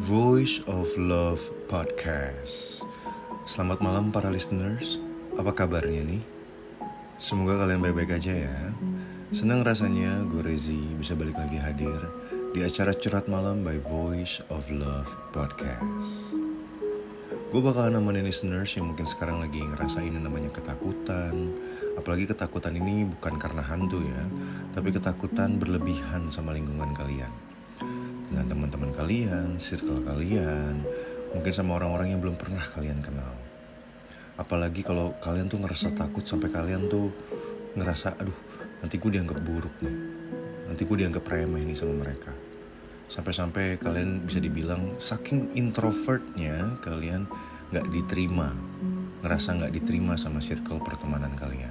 Voice of Love Podcast. Selamat malam para listeners. Apa kabarnya nih? Semoga kalian baik-baik aja ya. Senang rasanya gue Rezi bisa balik lagi hadir di acara curhat malam by Voice of Love Podcast. Gue bakalan nemenin listeners yang mungkin sekarang lagi ngerasain yang namanya ketakutan. Apalagi ketakutan ini bukan karena hantu ya, tapi ketakutan berlebihan sama lingkungan kalian. Dengan teman-teman kalian, circle kalian, mungkin sama orang-orang yang belum pernah kalian kenal. Apalagi kalau kalian tuh ngerasa takut sampai kalian tuh ngerasa, aduh nanti gue dianggap buruk nih. Nanti gue dianggap remeh nih sama mereka sampai-sampai kalian bisa dibilang saking introvertnya kalian nggak diterima ngerasa nggak diterima sama circle pertemanan kalian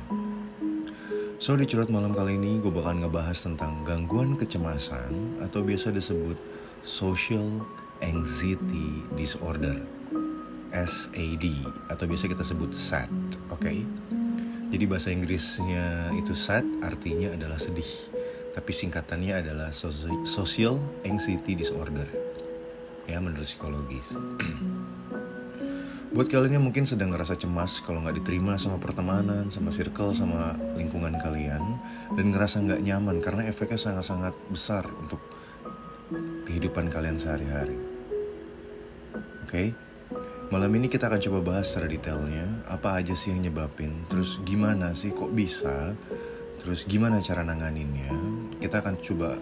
so di curhat malam kali ini gue bakal ngebahas tentang gangguan kecemasan atau biasa disebut social anxiety disorder SAD atau biasa kita sebut SAD oke okay? jadi bahasa Inggrisnya itu SAD artinya adalah sedih tapi singkatannya adalah social anxiety disorder ya menurut psikologis buat kalian yang mungkin sedang ngerasa cemas kalau nggak diterima sama pertemanan sama circle sama lingkungan kalian dan ngerasa nggak nyaman karena efeknya sangat-sangat besar untuk kehidupan kalian sehari-hari oke okay? Malam ini kita akan coba bahas secara detailnya apa aja sih yang nyebabin, terus gimana sih kok bisa Terus gimana cara nanganinnya? Kita akan coba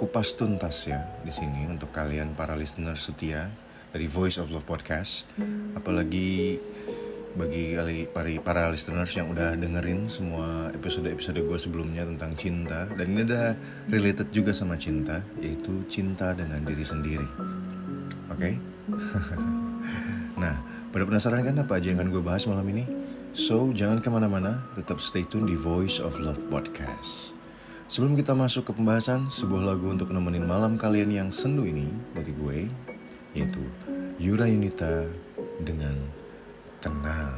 kupas tuntas ya di sini untuk kalian para listener setia dari Voice of Love Podcast. Apalagi bagi kali para, para listeners yang udah dengerin semua episode-episode gue sebelumnya tentang cinta dan ini ada related juga sama cinta yaitu cinta dengan diri sendiri. Oke? Okay? nah, pada penasaran kan apa aja yang akan gue bahas malam ini? So, jangan ke mana-mana, tetap stay tune di Voice of Love Podcast. Sebelum kita masuk ke pembahasan, sebuah lagu untuk nemenin malam kalian yang sendu ini dari gue, yaitu Yura Yunita dengan Tenang.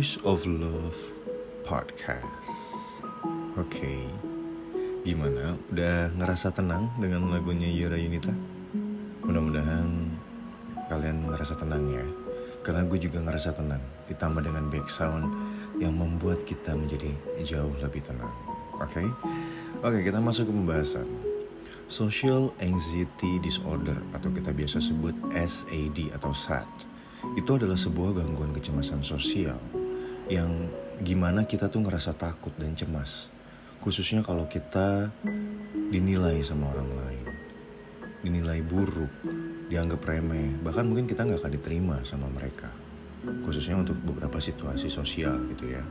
Voice of Love Podcast. Oke, gimana? Udah ngerasa tenang dengan lagunya Yura Yunita? Mudah-mudahan kalian ngerasa tenang ya. Karena gue juga ngerasa tenang. Ditambah dengan back sound yang membuat kita menjadi jauh lebih tenang. Oke? Oke, kita masuk ke pembahasan. Social Anxiety Disorder atau kita biasa sebut SAD atau SAD itu adalah sebuah gangguan kecemasan sosial yang gimana kita tuh ngerasa takut dan cemas. Khususnya kalau kita dinilai sama orang lain. Dinilai buruk dianggap remeh. Bahkan mungkin kita nggak akan diterima sama mereka. Khususnya untuk beberapa situasi sosial gitu ya.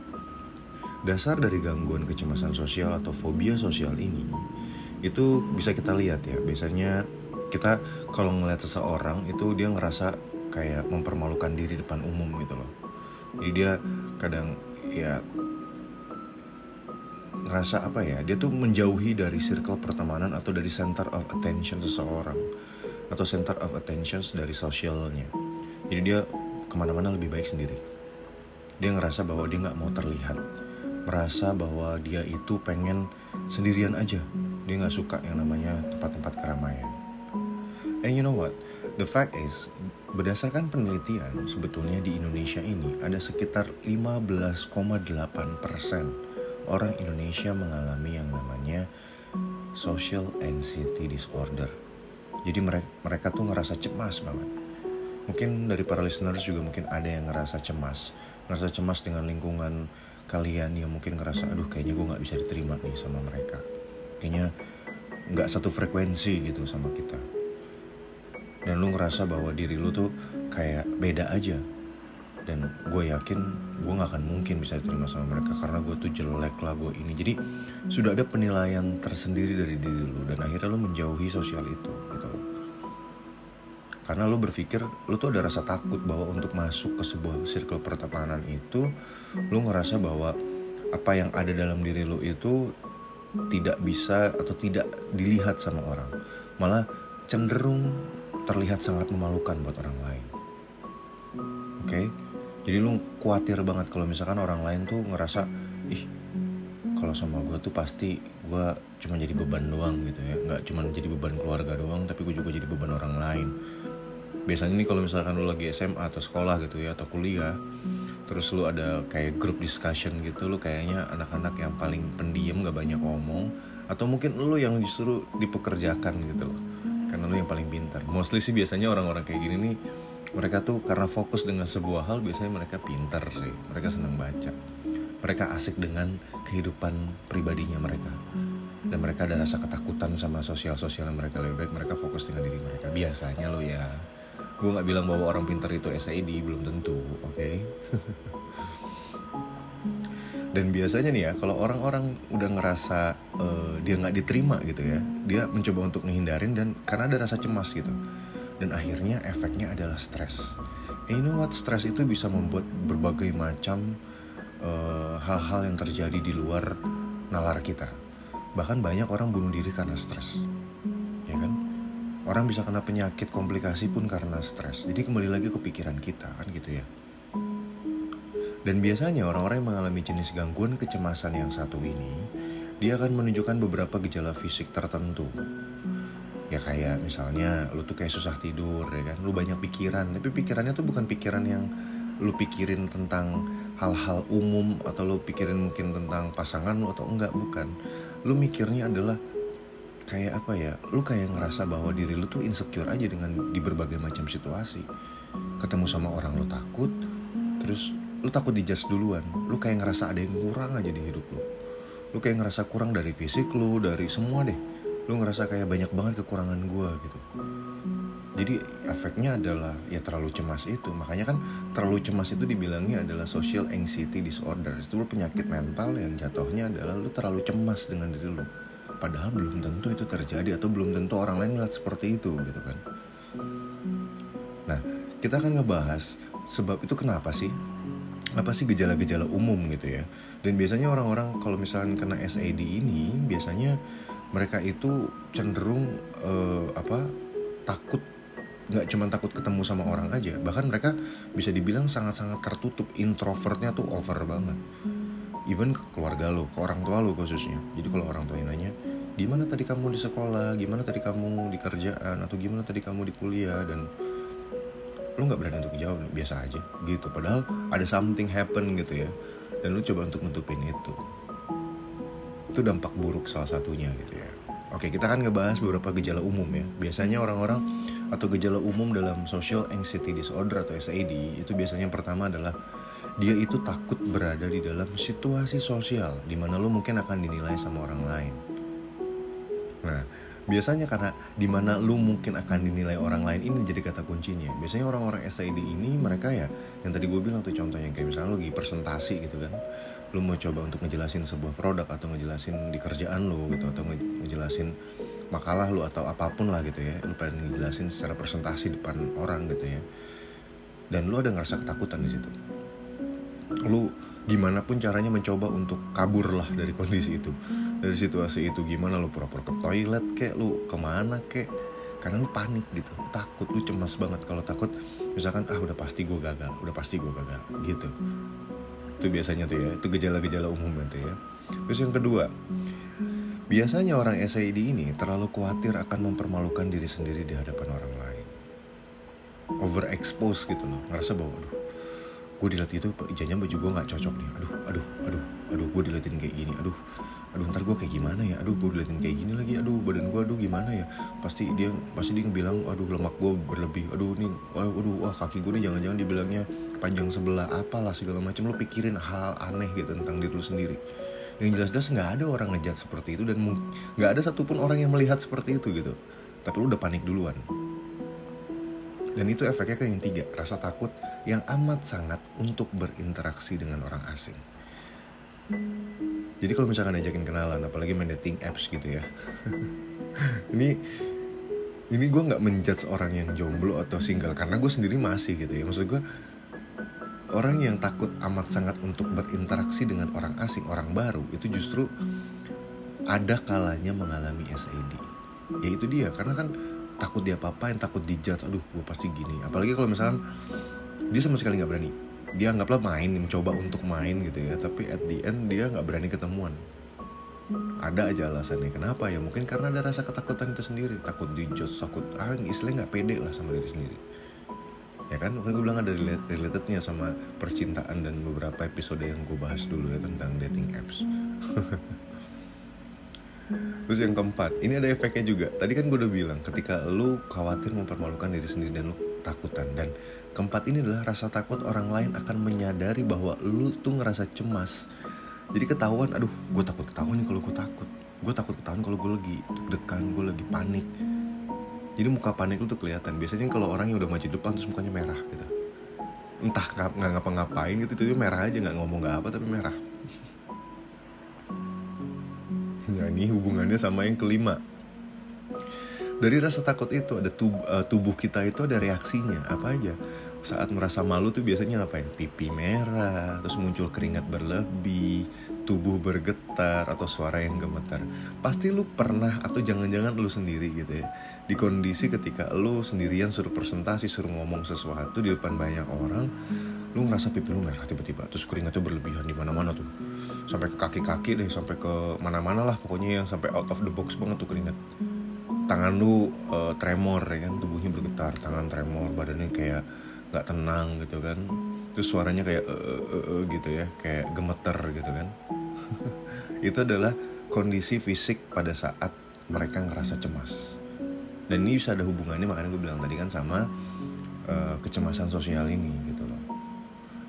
Dasar dari gangguan kecemasan sosial atau fobia sosial ini itu bisa kita lihat ya. Biasanya kita kalau ngeliat seseorang itu dia ngerasa kayak mempermalukan diri depan umum gitu loh. Jadi dia kadang ya ngerasa apa ya dia tuh menjauhi dari circle pertemanan atau dari center of attention seseorang atau center of attention dari sosialnya jadi dia ke mana-mana lebih baik sendiri. Dia ngerasa bahwa dia nggak mau terlihat. Merasa bahwa dia itu pengen sendirian aja. Dia nggak suka yang namanya tempat-tempat keramaian. And you know what? The fact is berdasarkan penelitian sebetulnya di Indonesia ini ada sekitar 15,8 persen orang Indonesia mengalami yang namanya social anxiety disorder. Jadi mereka, mereka tuh ngerasa cemas banget. Mungkin dari para listeners juga mungkin ada yang ngerasa cemas. Ngerasa cemas dengan lingkungan kalian yang mungkin ngerasa aduh kayaknya gue nggak bisa diterima nih sama mereka. Kayaknya nggak satu frekuensi gitu sama kita dan lu ngerasa bahwa diri lu tuh kayak beda aja. Dan gue yakin gue nggak akan mungkin bisa diterima sama mereka karena gue tuh jelek lah gue ini. Jadi sudah ada penilaian tersendiri dari diri lu dan akhirnya lu menjauhi sosial itu gitu loh. Karena lu berpikir lu tuh ada rasa takut bahwa untuk masuk ke sebuah circle pertemanan itu lu ngerasa bahwa apa yang ada dalam diri lu itu tidak bisa atau tidak dilihat sama orang. Malah cenderung terlihat sangat memalukan buat orang lain. Oke? Jadi lu khawatir banget kalau misalkan orang lain tuh ngerasa ih kalau sama gue tuh pasti gue cuma jadi beban doang gitu ya. Nggak cuma jadi beban keluarga doang tapi gue juga jadi beban orang lain. Biasanya nih kalau misalkan lu lagi SMA atau sekolah gitu ya atau kuliah terus lu ada kayak group discussion gitu lu kayaknya anak-anak yang paling pendiam gak banyak ngomong atau mungkin lu yang justru dipekerjakan gitu loh karena lu yang paling pintar. Mostly sih biasanya orang-orang kayak gini nih mereka tuh karena fokus dengan sebuah hal biasanya mereka pinter sih. Mereka senang baca. Mereka asik dengan kehidupan pribadinya mereka. Dan mereka ada rasa ketakutan sama sosial-sosial yang mereka lebih baik mereka fokus dengan diri mereka. Biasanya lo ya. Gue nggak bilang bahwa orang pintar itu SID belum tentu oke? okay? dan biasanya nih ya kalau orang-orang udah ngerasa uh, dia nggak diterima gitu ya dia mencoba untuk menghindarin dan karena ada rasa cemas gitu. Dan akhirnya efeknya adalah stres. And you know what? Stres itu bisa membuat berbagai macam eh, hal-hal uh, yang terjadi di luar nalar kita. Bahkan banyak orang bunuh diri karena stres. Ya kan? Orang bisa kena penyakit komplikasi pun karena stres. Jadi kembali lagi ke pikiran kita kan gitu ya dan biasanya orang-orang yang mengalami jenis gangguan kecemasan yang satu ini, dia akan menunjukkan beberapa gejala fisik tertentu. Ya kayak misalnya lu tuh kayak susah tidur ya kan, lu banyak pikiran, tapi pikirannya tuh bukan pikiran yang lu pikirin tentang hal-hal umum atau lu pikirin mungkin tentang pasangan lu atau enggak, bukan. Lu mikirnya adalah kayak apa ya, lu kayak ngerasa bahwa diri lu tuh insecure aja dengan di berbagai macam situasi. Ketemu sama orang lu takut, terus lu takut dijudge duluan. Lu kayak ngerasa ada yang kurang aja di hidup lu. Lu kayak ngerasa kurang dari fisik lu dari semua deh. Lu ngerasa kayak banyak banget kekurangan gue gitu. Jadi efeknya adalah ya terlalu cemas itu. Makanya kan terlalu cemas itu dibilangnya adalah social anxiety disorder. Itu penyakit mental yang jatuhnya adalah lu terlalu cemas dengan diri lu. Padahal belum tentu itu terjadi atau belum tentu orang lain ngeliat seperti itu gitu kan. Nah kita akan ngebahas sebab itu kenapa sih apa sih gejala-gejala umum gitu ya. Dan biasanya orang-orang kalau misalnya kena SAD ini biasanya mereka itu cenderung uh, apa takut nggak cuma takut ketemu sama orang aja. Bahkan mereka bisa dibilang sangat-sangat tertutup introvertnya tuh over banget. Even ke keluarga lo ke orang tua lo khususnya. Jadi kalau orang tua nanya gimana tadi kamu di sekolah? Gimana tadi kamu di kerjaan? Atau gimana tadi kamu di kuliah? Dan lu nggak berani untuk jawab biasa aja gitu. Padahal ada something happen gitu ya. Dan lu coba untuk nutupin itu. Itu dampak buruk salah satunya gitu ya. Oke kita kan ngebahas beberapa gejala umum ya. Biasanya orang-orang atau gejala umum dalam social anxiety disorder atau SAD itu biasanya yang pertama adalah dia itu takut berada di dalam situasi sosial di mana lo mungkin akan dinilai sama orang lain. Nah biasanya karena di mana lu mungkin akan dinilai orang lain ini jadi kata kuncinya. Biasanya orang-orang SID ini mereka ya yang tadi gue bilang tuh contohnya kayak misalnya lu lagi presentasi gitu kan lu mau coba untuk ngejelasin sebuah produk atau ngejelasin di kerjaan lu gitu atau ngejelasin makalah lu atau apa pun lah gitu ya lu pengen ngejelasin secara presentasi depan orang gitu ya. Dan lu ada ngerasa ketakutan di situ. Lu gimana pun caranya mencoba untuk kabur lah dari kondisi itu dari situasi itu gimana lu pura-pura ke toilet kek lu ke mana kek? Karena lu panik gitu takut lu cemas banget. Kalau takut misalkan ah udah pasti gue gagal udah pasti gue gagal gitu. Itu biasanya tuh ya itu gejala-gejala umum tuh ya. Terus yang kedua biasanya orang SID ini terlalu khawatir akan mempermalukan diri sendiri di hadapan orang lain. Overexpose gitu loh ngerasa bahwa aduh gue dilihat itu ijanya baju gue nggak cocok nih. Aduh aduh aduh aduh gue diliatin kayak gini. Aduh aduh ntar gue kayak gimana ya? Aduh gue diliatin kayak gini lagi. Aduh badan gue aduh gimana ya? Pasti dia pasti dia bilang aduh lemak gue berlebih. Aduh nih aduh wah kaki gue nih jangan-jangan dibilangnya panjang sebelah apalah segala macam lo pikirin hal aneh gitu tentang diri lo sendiri. Yang jelas-jelas nggak ada orang ngejat seperti itu dan nggak ada satupun orang yang melihat seperti itu gitu. Tapi lo udah panik duluan. Dan itu efeknya ke yang tiga rasa takut yang amat sangat untuk berinteraksi dengan orang asing. Jadi kalau misalkan ajakin kenalan, apalagi main dating apps gitu ya, ini ini gue nggak menjudge orang yang jomblo atau single karena gue sendiri masih gitu ya. Maksud gue orang yang takut amat sangat untuk berinteraksi dengan orang asing, orang baru itu justru ada kalanya mengalami SID. Ya itu dia karena kan takut dia apa-apain, takut dijudge, aduh gue pasti gini. Apalagi kalau misalkan dia sama sekali nggak berani dia anggaplah main mencoba untuk main gitu ya. Tapi at the end dia nggak berani ketemuan. Ada aja alasannya. Kenapa ya? Mungkin karena ada rasa ketakutan itu sendiri. Takut dijudge takut ah istilahnya nggak pede lah sama diri sendiri. Ya kan? Mungkin gue bilang ada relatednya sama percintaan dan beberapa episode yang gue bahas dulu ya tentang dating apps. Terus yang keempat, ini ada efeknya juga. Tadi kan gue udah bilang, ketika lu khawatir mempermalukan diri sendiri dan lu takutan dan keempat ini adalah rasa takut orang lain akan menyadari bahwa lu tuh ngerasa cemas. Jadi ketahuan aduh gue takut ketahuan nih kalau gue takut. Gue takut ketahuan kalau gue lagi deg-degan gue lagi panik. Jadi muka panik lu tuh kelihatan. Biasanya kalau orang yang udah maju depan terus mukanya merah gitu. Entah nggak ngapa-ngapain gitu itu merah aja nggak ngomong nggak apa tapi merah. Ya ini hubungannya sama yang kelima dari rasa takut itu ada tubuh, uh, tubuh kita itu ada reaksinya apa aja. Saat merasa malu tuh biasanya ngapain? Pipi merah terus muncul keringat berlebih tubuh bergetar atau suara yang gemetar. Pasti lu pernah atau jangan-jangan lu sendiri gitu ya. Di kondisi ketika lu sendirian suruh presentasi suruh ngomong sesuatu di depan banyak orang lu ngerasa pipi lu merah tiba-tiba. Terus keringatnya berlebihan di mana-mana tuh. Sampai ke kaki-kaki deh sampai ke mana-mana lah pokoknya yang sampai out of the box banget tuh keringat tangan lu uh, tremor ya kan? Tubuhnya bergetar tangan tremor badannya kayak nggak tenang gitu kan? Terus suaranya kayak -e -e -e gitu ya kayak gemeter gitu kan? Itu adalah kondisi fisik pada saat mereka ngerasa cemas. Dan ini bisa ada hubungannya makanya gue bilang tadi kan sama uh, kecemasan sosial ini gitu loh.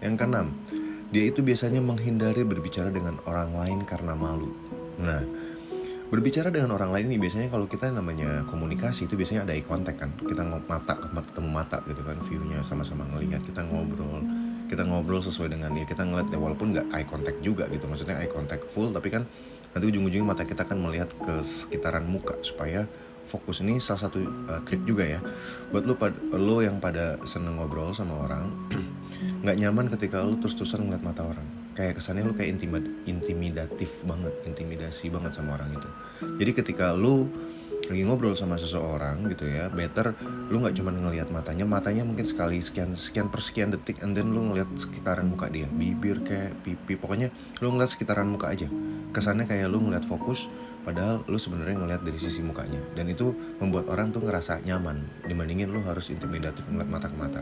Yang keenam dia itu biasanya menghindari berbicara dengan orang lain karena malu. Nah berbicara dengan orang lain ini biasanya kalau kita namanya komunikasi itu biasanya ada eye contact kan. Kita mata ketemu mata gitu kan viewnya sama-sama ngelihat kita ngobrol. Kita ngobrol sesuai dengan ya kita ngeliat ya walaupun nggak eye contact juga gitu. Maksudnya eye contact full tapi kan nanti ujung-ujungnya mata kita kan melihat ke sekitaran muka supaya fokus. Ini salah satu uh, trik juga ya. Buat lo lo yang pada seneng ngobrol sama orang nggak nyaman ketika lo terus-terusan ngeliat mata orang kayak kesannya lu kayak intimid intimidatif banget intimidasi banget sama orang itu. Jadi ketika lu lagi ngobrol sama seseorang gitu ya better lu nggak cuma ngelihat matanya matanya mungkin sekali sekian sekian per sekian detik and then lu ngelihat sekitaran muka dia bibir kayak pipi pokoknya lu ngeliat sekitaran muka aja. Kesannya kayak lu ngeliat fokus padahal lu sebenarnya ngeliat dari sisi mukanya. Dan itu membuat orang tuh ngerasa nyaman dibandingin lu harus intimidatif ngeliat mata ke mata.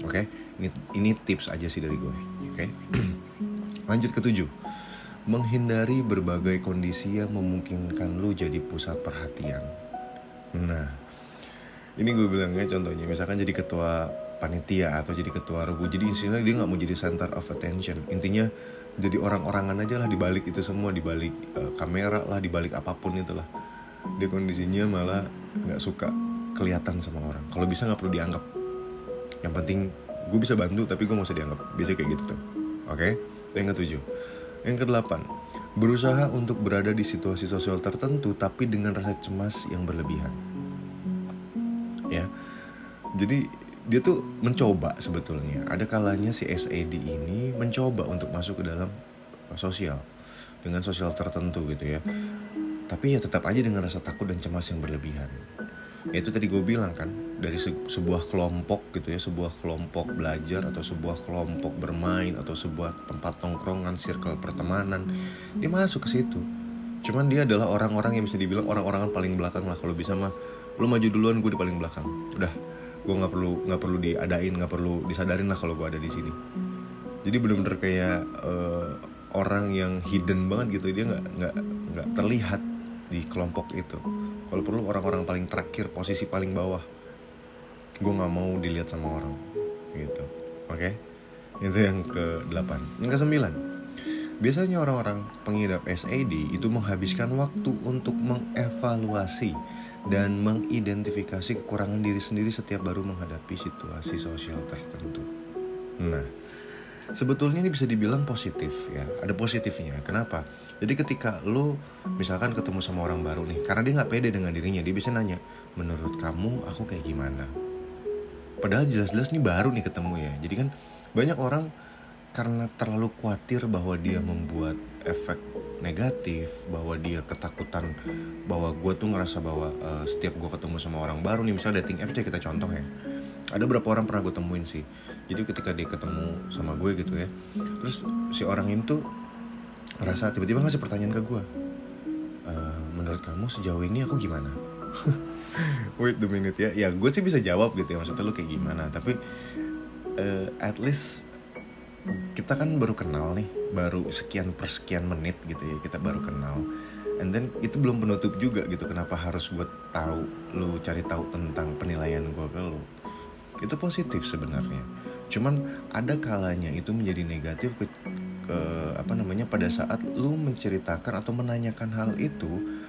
Oke? Okay? ini ini tips aja sih dari gue oke okay? Lanjut ke tujuh menghindari berbagai kondisi yang memungkinkan lu jadi pusat perhatian. Nah, ini gue bilangnya contohnya, misalkan jadi ketua panitia atau jadi ketua regu, jadi istilahnya dia nggak mau jadi center of attention. Intinya jadi orang-orangan aja lah dibalik itu semua, dibalik uh, kamera lah, dibalik apa pun itulah. Dia kondisinya malah nggak suka kelihatan sama orang. Kalau bisa nggak perlu dianggap. Yang penting gue bisa bantu tapi gue mau usah dianggap. Biasanya kayak gitu tuh. Oke? Okay? Yang ketujuh. Yang kedelapan, berusaha untuk berada di situasi sosial tertentu tapi dengan rasa cemas yang berlebihan. Ya. Jadi dia tuh mencoba sebetulnya. Ada kalanya si SAD ini mencoba untuk masuk ke dalam sosial dengan sosial tertentu gitu ya. Tapi ya tetap aja dengan rasa takut dan cemas yang berlebihan ya itu tadi gue bilang kan dari se sebuah kelompok gitu ya sebuah kelompok belajar atau sebuah kelompok bermain atau sebuah tempat tongkrongan circle pertemanan dia masuk ke situ. Cuman dia adalah orang-orang yang bisa dibilang orang-orang paling belakang lah kalau bisa mah. Lo maju duluan gue di paling belakang. Udah gue nggak perlu nggak perlu diadain nggak perlu disadarin lah kalau gue ada di sini. Jadi bener-bener kayak uh, orang yang hidden banget gitu dia nggak nggak nggak terlihat di kelompok itu kalau perlu orang-orang paling terakhir posisi paling bawah gue nggak mau dilihat sama orang gitu. Oke? Okay? itu yang ke 8 yang ke 9 biasanya orang-orang pengidap SAD itu menghabiskan waktu untuk mengevaluasi dan mengidentifikasi kekurangan diri sendiri setiap baru menghadapi situasi sosial tertentu. Nah sebetulnya ini bisa dibilang positif ya. Ada positifnya. Kenapa? Jadi ketika lo misalkan ketemu sama orang baru nih karena dia nggak pede dengan dirinya dia bisa nanya menurut kamu aku kayak gimana? Padahal jelas-jelas nih baru nih ketemu ya. Jadi kan banyak orang karena terlalu khawatir bahwa dia membuat efek negatif bahwa dia ketakutan bahwa gue tuh ngerasa bahwa uh, setiap gue ketemu sama orang baru nih misalnya dating apps kita contoh ya ada beberapa orang pernah gue temuin sih. Jadi ketika dia ketemu sama gue gitu ya terus si orang itu rasa tiba-tiba ngasih pertanyaan ke gue e, menurut kamu sejauh ini aku gimana? Wait the minute ya. Ya gue sih bisa jawab gitu ya maksudnya lu kayak gimana. Tapi uh, at least kita kan baru kenal nih baru sekian persekian menit gitu ya kita baru kenal. And then itu belum penutup juga gitu kenapa harus gue tahu lu cari tahu tentang penilaian gue ke lu itu positif sebenarnya. Cuman ada kalanya itu menjadi negatif ke, ke apa namanya pada saat lu menceritakan atau menanyakan hal itu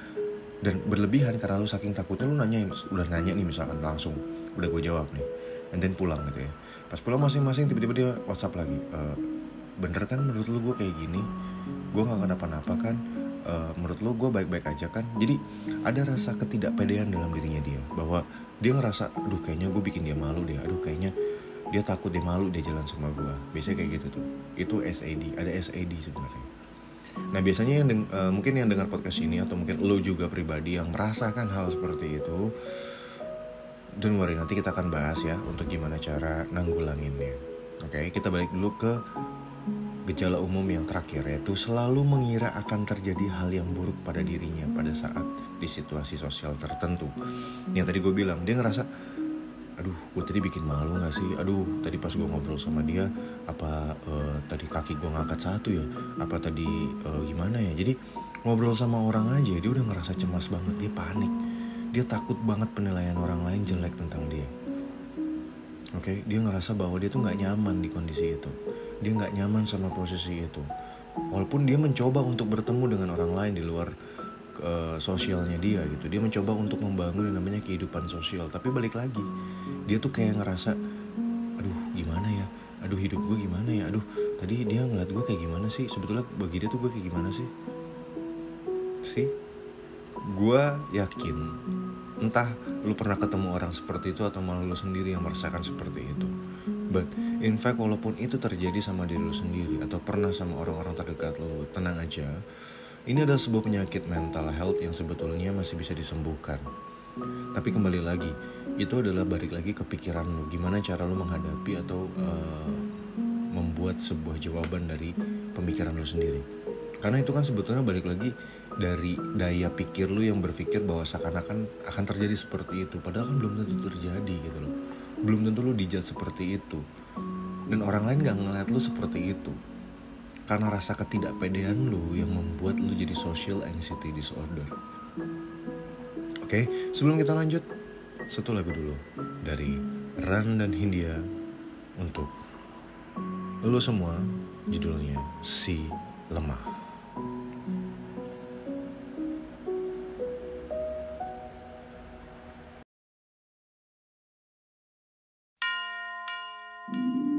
dan berlebihan karena lu saking takutnya lu nanya udah nanya nih misalkan langsung udah gue jawab nih and then pulang gitu ya. Pas pulang masing-masing tiba-tiba dia WhatsApp lagi e, bener kan menurut lu gue kayak gini? Gue gak kenapa-napa kan? E, menurut lu gue baik-baik aja kan? Jadi ada rasa ketidakpedean dalam dirinya dia bahwa dia ngerasa aduh kayaknya gue bikin dia malu deh. Aduh kayaknya dia takut dia malu dia jalan sama gue biasanya kayak gitu tuh. Itu SAD ada SAD sebenarnya. Nah biasanya yang uh, mungkin yang dengar podcast ini atau mungkin lo juga pribadi yang merasakan hal seperti itu don't worry nanti kita akan bahas ya untuk gimana cara nanggulanginnya. Oke kita balik dulu ke gejala umum yang terakhir yaitu selalu mengira akan terjadi hal yang buruk pada dirinya pada saat di situasi sosial tertentu. Yang tadi gue bilang dia ngerasa aduh gue tadi bikin malu gak sih? Aduh tadi pas gue ngobrol sama dia apa uh, tadi kaki gue ngangkat satu ya? Apa tadi uh, gimana ya? Jadi ngobrol sama orang aja dia udah ngerasa cemas banget dia panik. Dia takut banget penilaian orang lain jelek tentang dia. Oke? Okay? dia ngerasa bahwa dia tuh nggak nyaman di kondisi itu dia nggak nyaman sama posisi itu. Walaupun dia mencoba untuk bertemu dengan orang lain di luar uh, sosialnya dia gitu. Dia mencoba untuk membangun yang namanya kehidupan sosial. Tapi balik lagi dia tuh kayak ngerasa aduh gimana ya? Aduh hidup gue gimana ya? Aduh tadi dia ngeliat gue kayak gimana sih? Sebetulnya bagi dia tuh gue kayak gimana sih? Sih gue yakin entah lu pernah ketemu orang seperti itu atau malah lu sendiri yang merasakan seperti itu but in fact walaupun itu terjadi sama diri lu sendiri atau pernah sama orang-orang terdekat lu tenang aja ini adalah sebuah penyakit mental health yang sebetulnya masih bisa disembuhkan. Tapi kembali lagi, itu adalah balik lagi ke pikiran lu. Gimana cara lu menghadapi atau uh, membuat sebuah jawaban dari pemikiran lu sendiri. Karena itu kan sebetulnya balik lagi dari daya pikir lu yang berpikir bahwa seakan-akan akan terjadi seperti itu. Padahal kan belum tentu terjadi gitu loh. Belum tentu lu dijat seperti itu. Dan orang lain gak ngeliat lu seperti itu karena rasa ketidakpedean lu yang membuat lu jadi social anxiety disorder. Oke, sebelum kita lanjut, satu lagu dulu dari Ran dan Hindia untuk lu semua judulnya Si Lemah. Kau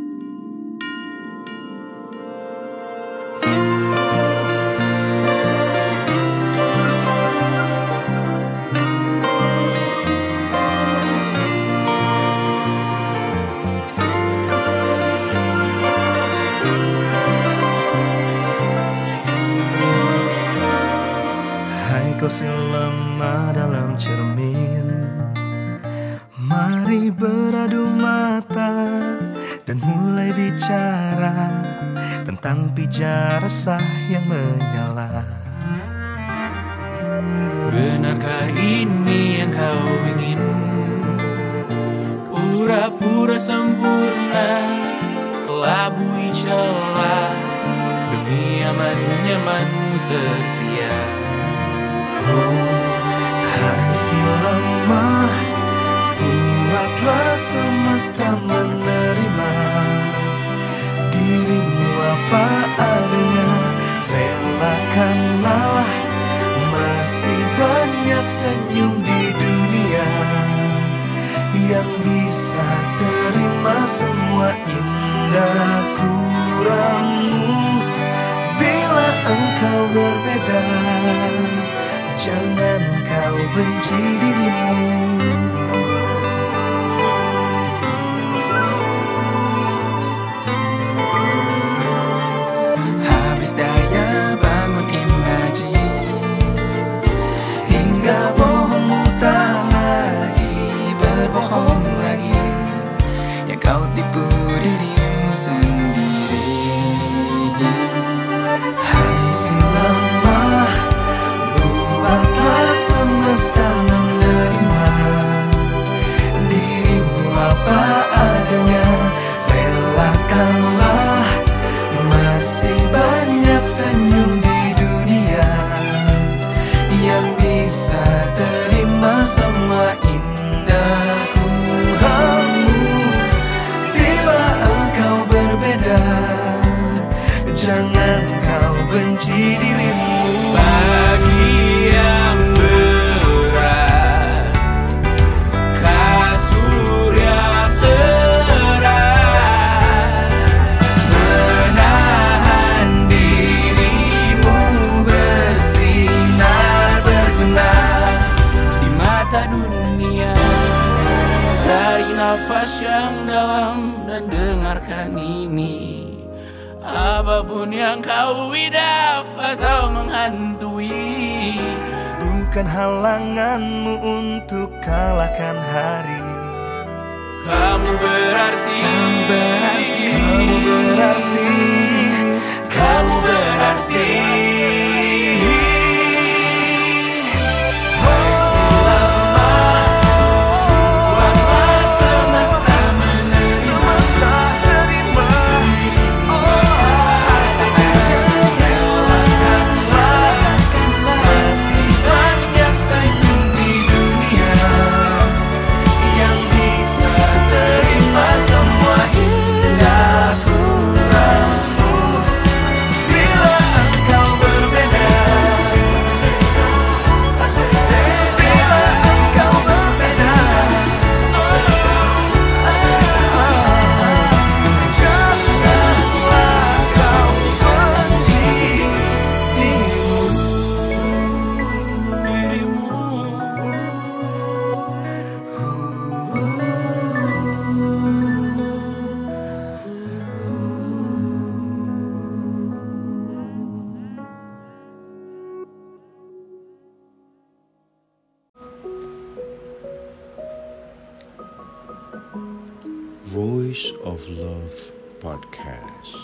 of Love Podcast.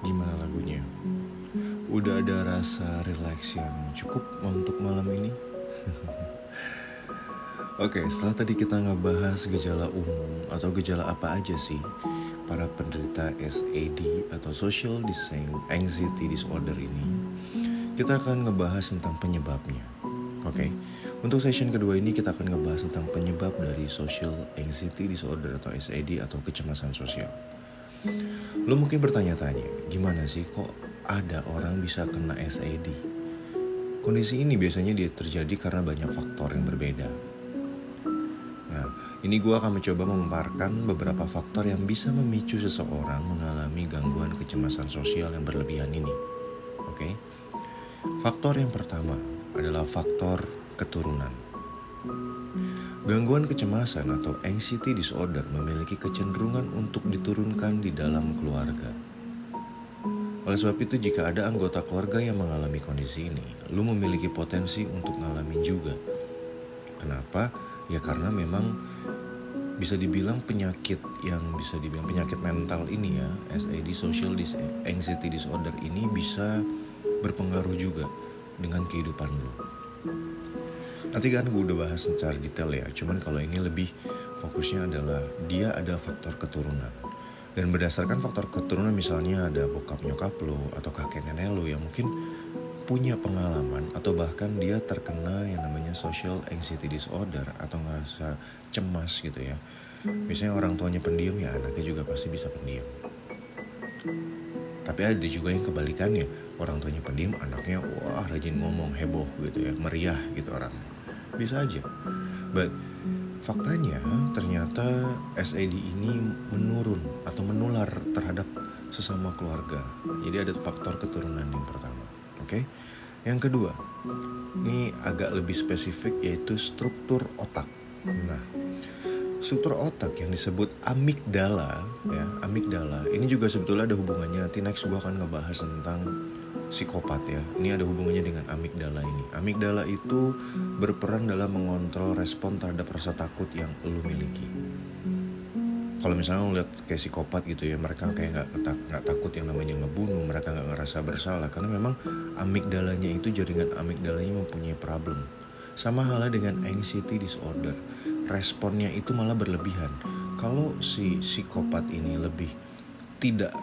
Gimana lagunya? Udah ada rasa relax yang cukup untuk malam ini? Oke, setelah tadi kita ngebahas gejala umum atau gejala apa aja sih para penderita SAD atau Social Anxiety Disorder ini, kita akan ngebahas tentang penyebabnya. Oke, untuk session kedua ini kita akan ngebahas tentang penyebab dari Social Anxiety Disorder atau SAD atau kecemasan sosial. Lo mungkin bertanya-tanya, gimana sih kok ada orang bisa kena SAD? Kondisi ini biasanya dia terjadi karena banyak faktor yang berbeda. Nah, ini gue akan mencoba memaparkan beberapa faktor yang bisa memicu seseorang mengalami gangguan kecemasan sosial yang berlebihan ini. Oke, faktor yang pertama adalah faktor keturunan. Gangguan kecemasan atau anxiety disorder memiliki kecenderungan untuk diturunkan di dalam keluarga. Oleh sebab itu, jika ada anggota keluarga yang mengalami kondisi ini, lu memiliki potensi untuk ngalamin juga. Kenapa? Ya karena memang bisa dibilang penyakit yang bisa dibilang penyakit mental ini ya, SAD Social Dis- Anxiety Disorder ini bisa berpengaruh juga dengan kehidupan lu. Nanti kan gue udah bahas secara detail ya, cuman kalau ini lebih fokusnya adalah dia ada faktor keturunan. Dan berdasarkan faktor keturunan misalnya ada bokap nyokap lo atau kakek nenek lo yang mungkin punya pengalaman atau bahkan dia terkena yang namanya social anxiety disorder atau ngerasa cemas gitu ya. Misalnya orang tuanya pendiam ya anaknya juga pasti bisa pendiam. Tapi ada juga yang kebalikannya, orang tuanya pendiam, anaknya wah rajin ngomong, heboh gitu ya, meriah gitu orang. Bisa aja. But faktanya ternyata SAD ini menurun atau menular terhadap sesama keluarga. Jadi ada faktor keturunan yang pertama. Oke. Yang kedua, ini agak lebih spesifik yaitu struktur otak. Nah, struktur otak yang disebut amigdala ya amigdala ini juga sebetulnya ada hubungannya nanti next gue akan ngebahas tentang psikopat ya. Ini ada hubungannya dengan amigdala ini. Amigdala itu berperan dalam mengontrol respon terhadap rasa takut yang lu miliki. Kalau misalnya lo lihat kayak psikopat gitu ya mereka kayak nggak nggak takut yang namanya ngebunuh mereka nggak ngerasa bersalah. Karena memang amigdalanya itu jaringan amigdalanya mempunyai problem. Sama halnya dengan anxiety disorder. Responnya itu malah berlebihan. Kalau si psikopat ini lebih tidak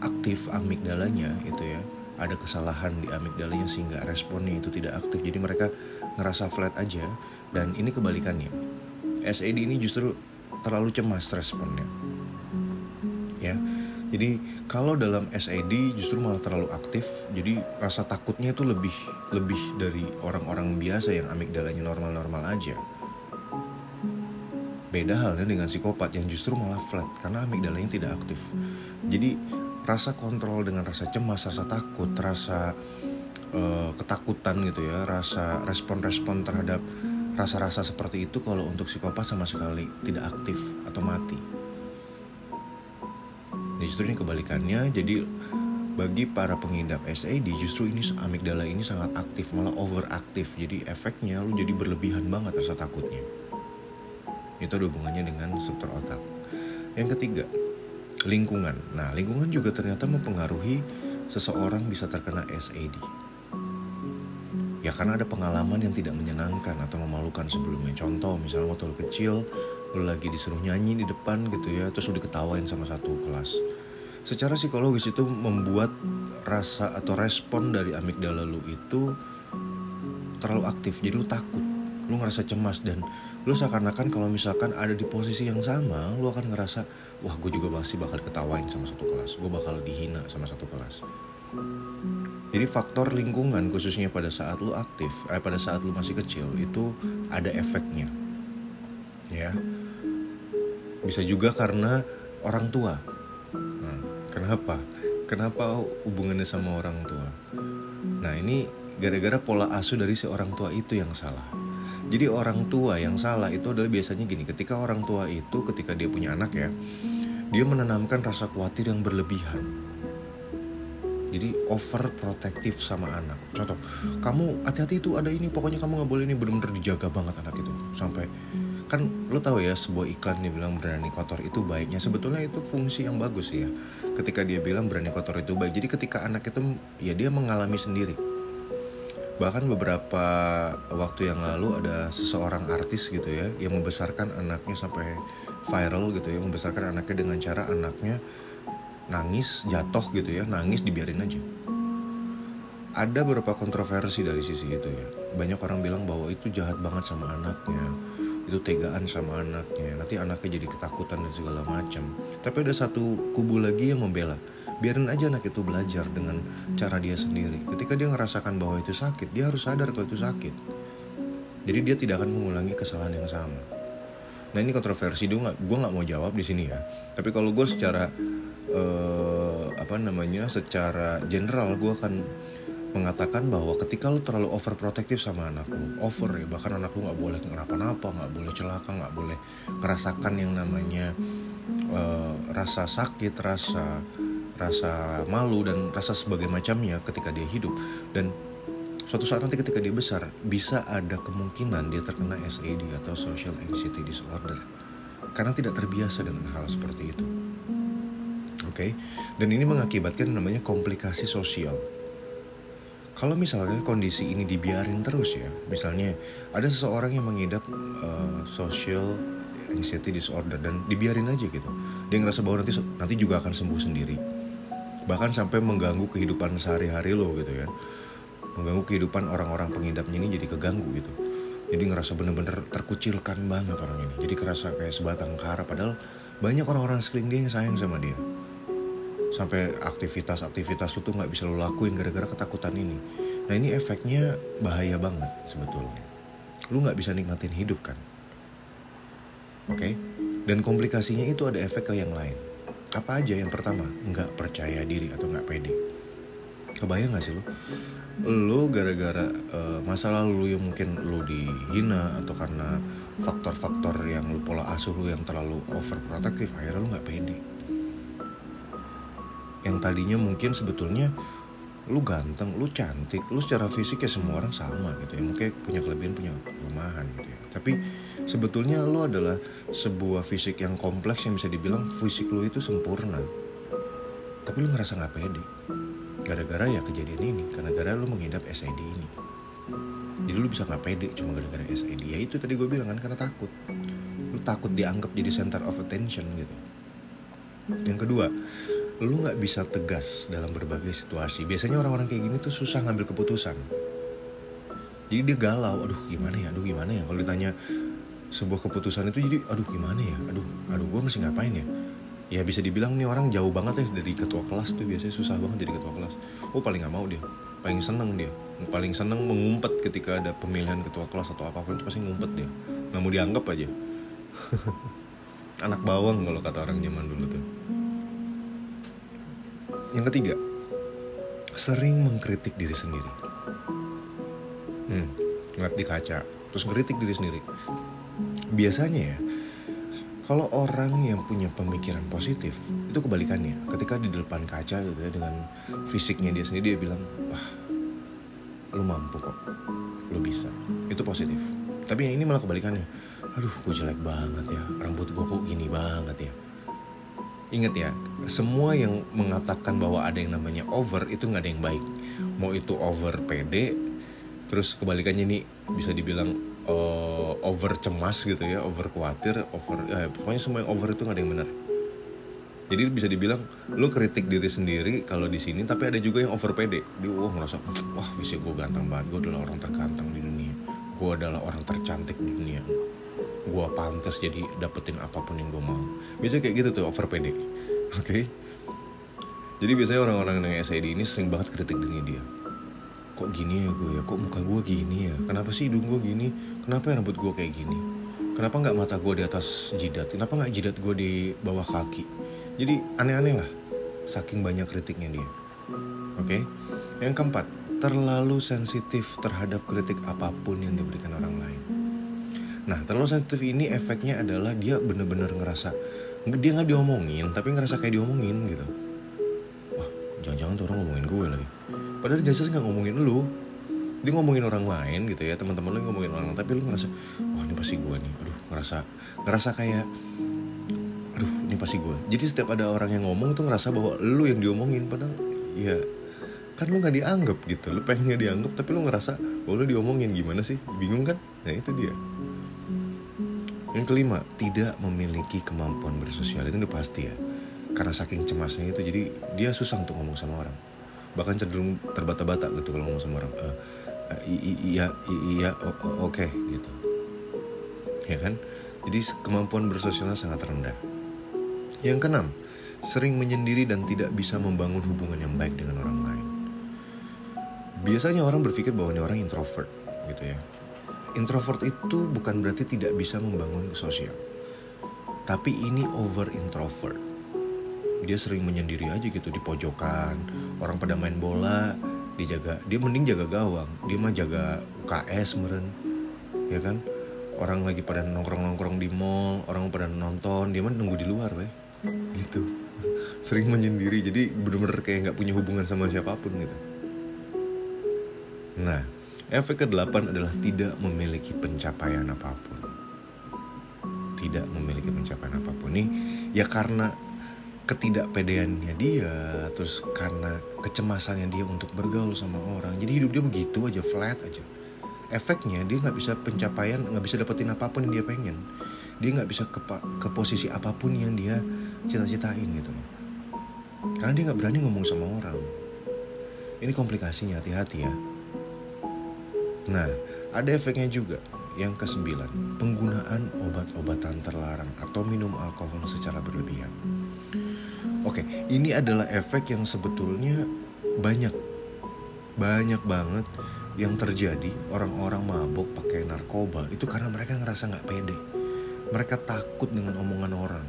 aktif amigdalanya itu ya ada kesalahan di amigdalanya sehingga responnya itu tidak aktif. Jadi mereka ngerasa flat aja. Dan ini kebalikannya. SAD ini justru terlalu cemas responnya. Ya. Jadi kalau dalam SAD justru malah terlalu aktif, jadi rasa takutnya itu lebih lebih dari orang-orang biasa yang amigdalanya normal-normal aja. Beda halnya dengan psikopat yang justru malah flat karena amigdalanya tidak aktif. Jadi rasa kontrol dengan rasa cemas, rasa takut, rasa eh, ketakutan gitu ya, rasa respon-respon terhadap rasa-rasa seperti itu kalau untuk psikopat sama sekali tidak aktif atau mati. Nah, justru ini kebalikannya. Jadi bagi para pengidap SAD justru ini amigdala ini sangat aktif, malah overaktif. Jadi efeknya lu jadi berlebihan banget rasa takutnya. Itu ada hubungannya dengan struktur otak. Yang ketiga, lingkungan. Nah, lingkungan juga ternyata mempengaruhi seseorang bisa terkena SAD. Ya karena ada pengalaman yang tidak menyenangkan atau memalukan sebelumnya. Contoh misalnya waktu lu kecil, lu lagi disuruh nyanyi di depan gitu ya, terus lu diketawain sama satu kelas. Secara psikologis itu membuat rasa atau respon dari amigdala lu itu terlalu aktif, jadi lu takut. Lu ngerasa cemas dan lu seakan-akan kalau misalkan ada di posisi yang sama, lu akan ngerasa, wah gue juga pasti bakal ketawain sama satu kelas, gue bakal dihina sama satu kelas. Jadi faktor lingkungan khususnya pada saat lu aktif, eh, pada saat lu masih kecil itu ada efeknya, ya. Bisa juga karena orang tua. Nah, kenapa? Kenapa hubungannya sama orang tua? Nah ini gara-gara pola asuh dari si orang tua itu yang salah. Jadi orang tua yang salah itu adalah biasanya gini, ketika orang tua itu ketika dia punya anak ya, dia menanamkan rasa khawatir yang berlebihan. Jadi overprotective sama anak. Contoh, kamu hati-hati itu ada ini, pokoknya kamu nggak boleh ini bener-bener dijaga banget anak itu sampai kan lo tahu ya sebuah iklan dia bilang berani kotor itu baiknya sebetulnya itu fungsi yang bagus ya ketika dia bilang berani kotor itu baik jadi ketika anak itu ya dia mengalami sendiri bahkan beberapa waktu yang lalu ada seseorang artis gitu ya yang membesarkan anaknya sampai viral gitu ya membesarkan anaknya dengan cara anaknya nangis jatuh gitu ya nangis dibiarin aja. Ada beberapa kontroversi dari sisi itu ya. Banyak orang bilang bahwa itu jahat banget sama anaknya itu tegaan sama anaknya nanti anaknya jadi ketakutan dan segala macam. Tapi ada satu kubu lagi yang membela biarin aja anak itu belajar dengan cara dia sendiri. Ketika dia ngerasakan bahwa itu sakit dia harus sadar kalau itu sakit. Jadi dia tidak akan mengulangi kesalahan yang sama. Nah ini kontroversi. Nggak gue nggak mau jawab di sini ya. Tapi kalau gue secara eh, apa namanya secara general gue akan mengatakan bahwa ketika lu terlalu overprotective sama anak lu, over ya, bahkan anak lu nggak boleh kenapa-napa, nggak boleh celaka, nggak boleh merasakan yang namanya eh, rasa sakit, rasa rasa malu dan rasa sebagai macamnya ketika dia hidup. Dan suatu saat nanti ketika dia besar bisa ada kemungkinan dia terkena SAD atau social anxiety disorder. Karena tidak terbiasa dengan hal seperti itu. Oke, dan ini mengakibatkan namanya komplikasi sosial. Kalau misalnya kondisi ini dibiarin terus ya, misalnya ada seseorang yang mengidap uh, social anxiety disorder dan dibiarin aja gitu, dia ngerasa bahwa nanti nanti juga akan sembuh sendiri, bahkan sampai mengganggu kehidupan sehari-hari lo gitu ya, mengganggu kehidupan orang-orang pengidapnya ini jadi keganggu gitu, jadi ngerasa bener-bener terkucilkan banget orang ini, jadi kerasa kayak sebatang kara padahal banyak orang-orang sekeliling dia yang sayang sama dia sampai aktivitas-aktivitas lu tuh nggak bisa lo lakuin gara-gara ketakutan ini. Nah ini efeknya bahaya banget sebetulnya. Lu nggak bisa nikmatin hidup kan, oke? Okay? Dan komplikasinya itu ada efek ke yang lain. Apa aja yang pertama? Nggak percaya diri atau nggak pede. Kebayang gak sih lu? Lu gara-gara uh, masa lalu lu yang mungkin lu dihina atau karena faktor-faktor yang lu pola asuh lu yang terlalu overprotective akhirnya lu nggak pede yang tadinya mungkin sebetulnya lu ganteng, lu cantik, lu secara fisik ya semua orang sama gitu ya. Mungkin punya kelebihan, punya kelemahan gitu ya. Tapi sebetulnya lu adalah sebuah fisik yang kompleks yang bisa dibilang fisik lu itu sempurna. Tapi lu ngerasa nggak pede. Gara-gara ya kejadian ini, karena gara lu mengidap SID ini. Jadi lu bisa nggak pede cuma gara-gara SID. Ya itu tadi gue bilang kan karena takut. Lu takut dianggap jadi center of attention gitu. Yang kedua, lu nggak bisa tegas dalam berbagai situasi. Biasanya orang-orang kayak gini tuh susah ngambil keputusan. Jadi dia galau, aduh gimana ya, aduh gimana ya. Kalau ditanya sebuah keputusan itu jadi, aduh gimana ya, aduh, aduh gue mesti ngapain ya. ya bisa dibilang nih orang jauh banget ya dari ketua kelas tuh biasanya susah banget jadi ketua kelas oh paling nggak mau dia paling seneng dia paling seneng mengumpet ketika ada pemilihan ketua kelas atau apa pun itu pasti ngumpet dia nggak mau dianggap aja anak bawang kalau kata orang zaman dulu tuh yang ketiga sering mengkritik diri sendiri. Hmm, ngeliat di kaca terus ngeritik diri sendiri. Biasanya ya kalau orang yang punya pemikiran positif itu kebalikannya. Ketika di depan kaca gitu ya dengan fisiknya dia sendiri dia bilang wah lu mampu kok. Lu bisa. Itu positif. Tapi yang ini malah kebalikannya. Aduh gue jelek banget ya. Rambut gue kok gini banget ya Ingat ya, semua yang mengatakan bahwa ada yang namanya over itu nggak ada yang baik. Mau itu over PD, terus kebalikannya nih bisa dibilang eh, over cemas gitu ya, over khawatir, over, eh, pokoknya semua yang over itu nggak ada yang benar. Jadi bisa dibilang lu kritik diri sendiri kalau di sini, tapi ada juga yang over PD. Dia wah ngerasa, wah fisik gue ganteng banget, gue adalah orang terganteng di dunia, gue adalah orang tercantik di dunia gue pantas jadi dapetin apa pun yang gue mau. Biasanya kayak gitu tuh over pede. Oke? Jadi biasanya orang-orang yang SID ini sering banget kritik dirinya dia. Kok gini ya gue ya? Kok muka gue gini ya? Kenapa sih hidung gue gini? Kenapa ya rambut gue kayak gini? Kenapa nggak mata gue di atas jidat? Kenapa nggak jidat gue di bawah kaki? Jadi aneh-aneh lah saking banyak kritiknya dia. Oke? Yang keempat terlalu sensitif terhadap kritik apa pun yang diberikan orang lain Nah, terlalu sensitif ini efeknya adalah dia bener-bener ngerasa dia nggak diomongin, tapi ngerasa kayak diomongin gitu. Wah, jangan-jangan tuh orang ngomongin gue lagi. Padahal jelas nggak ngomongin lu. Dia ngomongin orang lain gitu ya, teman-teman lu ngomongin orang lain, tapi lu ngerasa, wah ini pasti gue nih. Aduh, ngerasa ngerasa kayak aduh, ini pasti gue. Jadi setiap ada orang yang ngomong tuh ngerasa bahwa lu yang diomongin padahal ya kan lu nggak dianggap gitu lu pengen nggak dianggap tapi lu ngerasa bahwa lu diomongin gimana sih bingung kan nah itu dia yang kelima, tidak memiliki kemampuan bersosial itu udah pasti ya. Karena saking cemasnya itu, jadi dia susah untuk ngomong sama orang. Bahkan cenderung terbata-bata gitu kalau ngomong sama orang. Eh, eh, iya, iya, oke gitu. Ya kan? Jadi kemampuan bersosialnya sangat rendah. Yang keenam, sering menyendiri dan tidak bisa membangun hubungan yang baik dengan orang lain. Biasanya orang berpikir bahwa ini orang introvert gitu ya. Introvert itu bukan berarti tidak bisa membangun sosial. Tapi ini over introvert. Dia sering menyendiri aja gitu di pojokan. Orang pada main bola, dia jaga, dia mending jaga gawang. Dia mah jaga UKS meren. Ya kan? Orang lagi pada nongkrong-nongkrong di mall, orang pada nonton, dia mah nunggu di luar, weh. Gitu. Sering menyendiri, jadi bener-bener kayak nggak punya hubungan sama siapa pun gitu. Nah, efek ke-8 adalah tidak memiliki pencapaian apa pun. Tidak memiliki pencapaian apa pun. Nih, ya karena ketidakpedeannya dia, terus karena kecemasannya dia untuk bergaul sama orang. Jadi hidup dia begitu aja, flat aja. Efeknya dia nggak bisa pencapaian, nggak bisa dapetin apa pun yang dia pengen. Dia nggak bisa ke, ke posisi apa pun yang dia cita-citain gitu. Karena dia nggak berani ngomong sama orang. Ini komplikasinya, hati-hati ya. Nah, ada efeknya juga. Yang kesembilan, penggunaan obat-obatan terlarang atau minum alkohol secara berlebihan. Oke, ini adalah efek yang sebetulnya banyak, banyak banget yang terjadi orang-orang mabok pakai narkoba itu karena mereka ngerasa nggak pede. Mereka takut dengan omongan orang.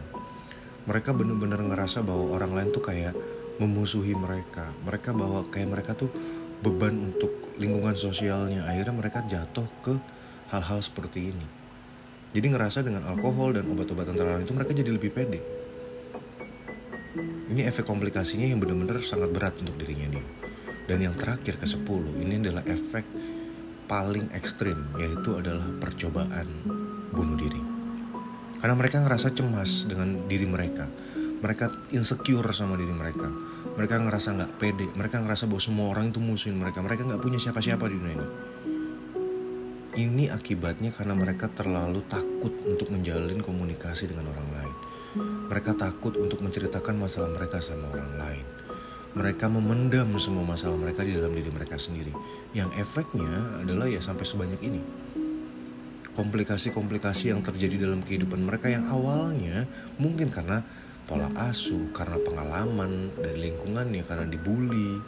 Mereka benar-benar ngerasa bahwa orang lain tuh kayak memusuhi mereka. Mereka bahwa kayak mereka tuh beban untuk lingkungan sosialnya. Akhirnya mereka jatuh ke hal-hal seperti ini. Jadi ngerasa dengan alkohol dan obat-obatan terlarang itu mereka jadi lebih pede. Ini efek komplikasinya yang benar-benar sangat berat untuk dirinya dia. Dan yang terakhir ke 10 ini adalah efek paling ekstrim yaitu adalah percobaan bunuh diri. Karena mereka ngerasa cemas dengan diri mereka. Mereka insecure sama diri mereka. Mereka ngerasa nggak pede. Mereka ngerasa bahwa semua orang itu musuhin mereka. Mereka nggak punya siapa-siapa di dunia ini. Ini akibatnya karena mereka terlalu takut untuk menjalin komunikasi dengan orang lain. Mereka takut untuk menceritakan masalah mereka sama orang lain. Mereka memendam semua masalah mereka di dalam diri mereka sendiri. Yang efeknya adalah ya sampai sebanyak ini. Komplikasi-komplikasi yang terjadi dalam kehidupan mereka yang awalnya mungkin karena pola asuh, karena pengalaman dari lingkungannya, karena dibully,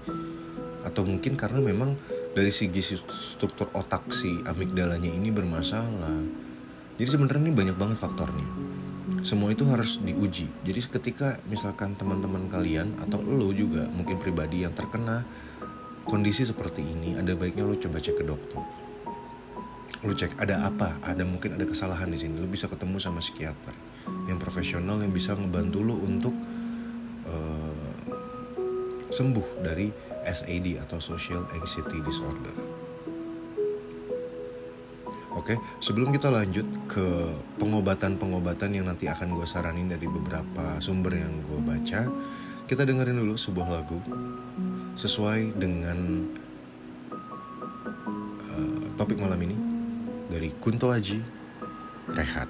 atau mungkin karena memang dari segi struktur otak si amigdalanya ini bermasalah. Jadi sebenarnya ini banyak banget faktornya. Semua itu harus diuji. Jadi ketika misalkan teman-teman kalian atau lo juga mungkin pribadi yang terkena kondisi seperti ini, ada baiknya lo coba cek ke dokter lu cek ada apa ada mungkin ada kesalahan di sini lu bisa ketemu sama psikiater yang profesional yang bisa ngebantu lu untuk eh, sembuh dari SAD atau Social Anxiety Disorder. Oke, sebelum kita lanjut ke pengobatan-pengobatan yang nanti akan gue saranin dari beberapa sumber yang gue baca, kita dengerin dulu sebuah lagu sesuai dengan eh, topik malam ini dari Kunto Aji, Rehat.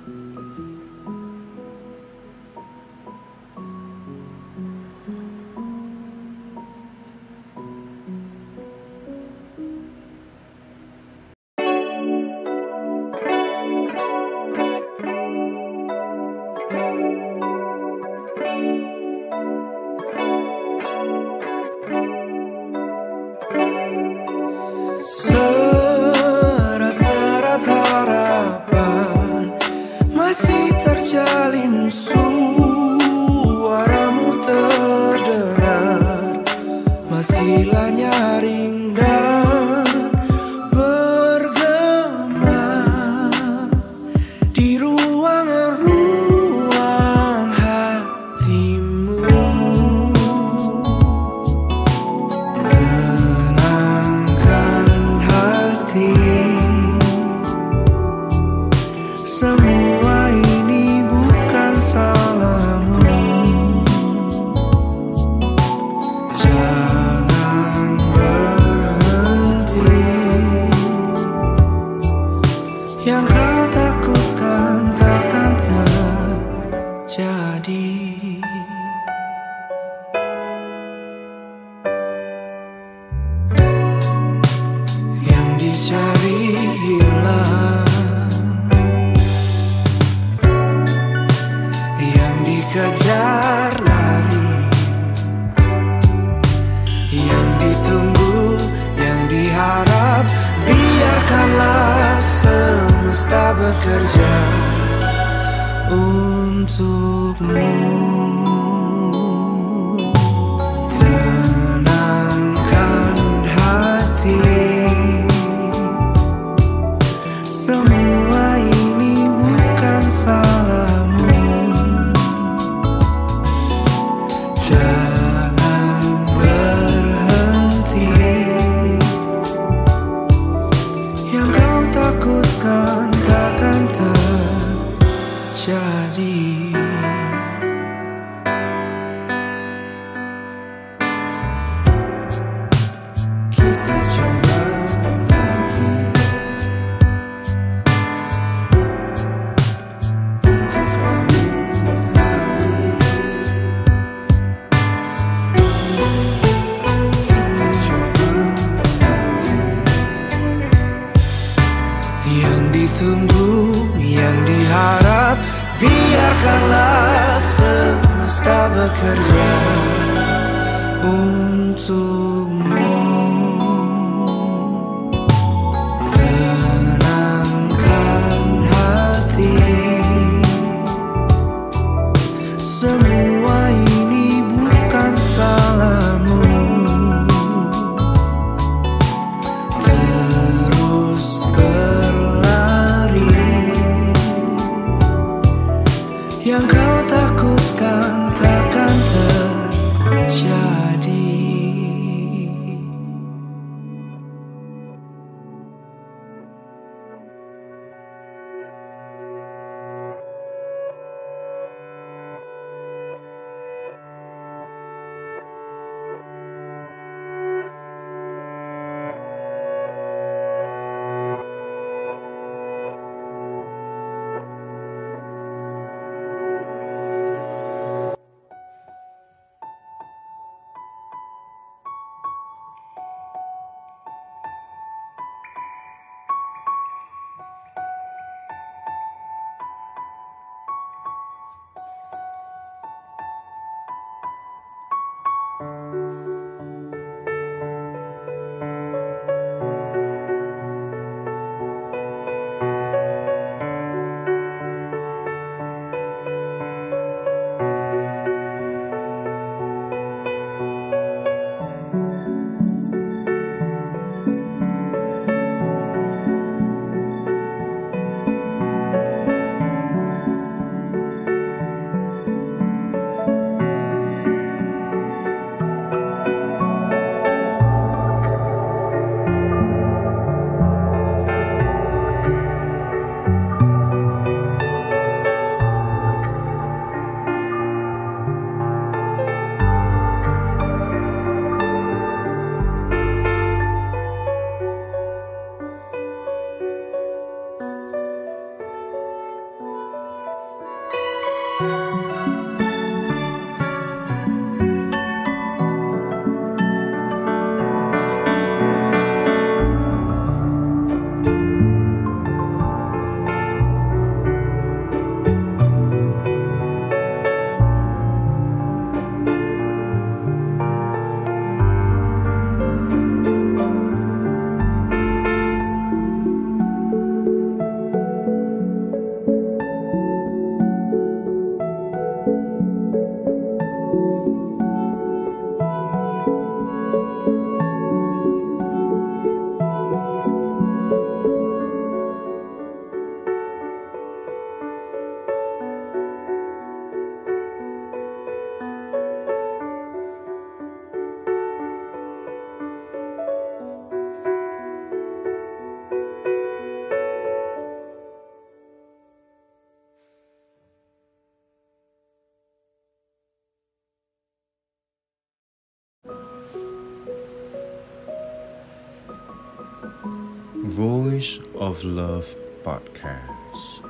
Love Podcast.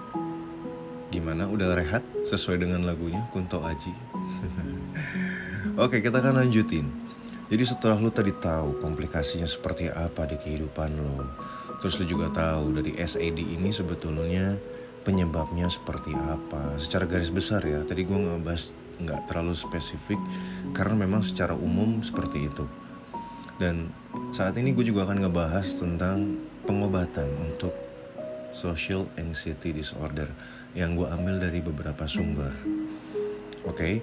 Gimana? Udah rehat sesuai dengan lagunya Kunto Aji? Oke, kita akan lanjutin. Jadi setelah lu tadi tahu komplikasinya seperti apa di kehidupan lo, terus lu juga tahu dari SAD ini sebetulnya penyebabnya seperti apa. Secara garis besar ya, tadi gue ngebahas nggak terlalu spesifik karena memang secara umum seperti itu. Dan saat ini gue juga akan ngebahas tentang pengobatan untuk social anxiety disorder yang gue ambil dari beberapa sumber. Oke,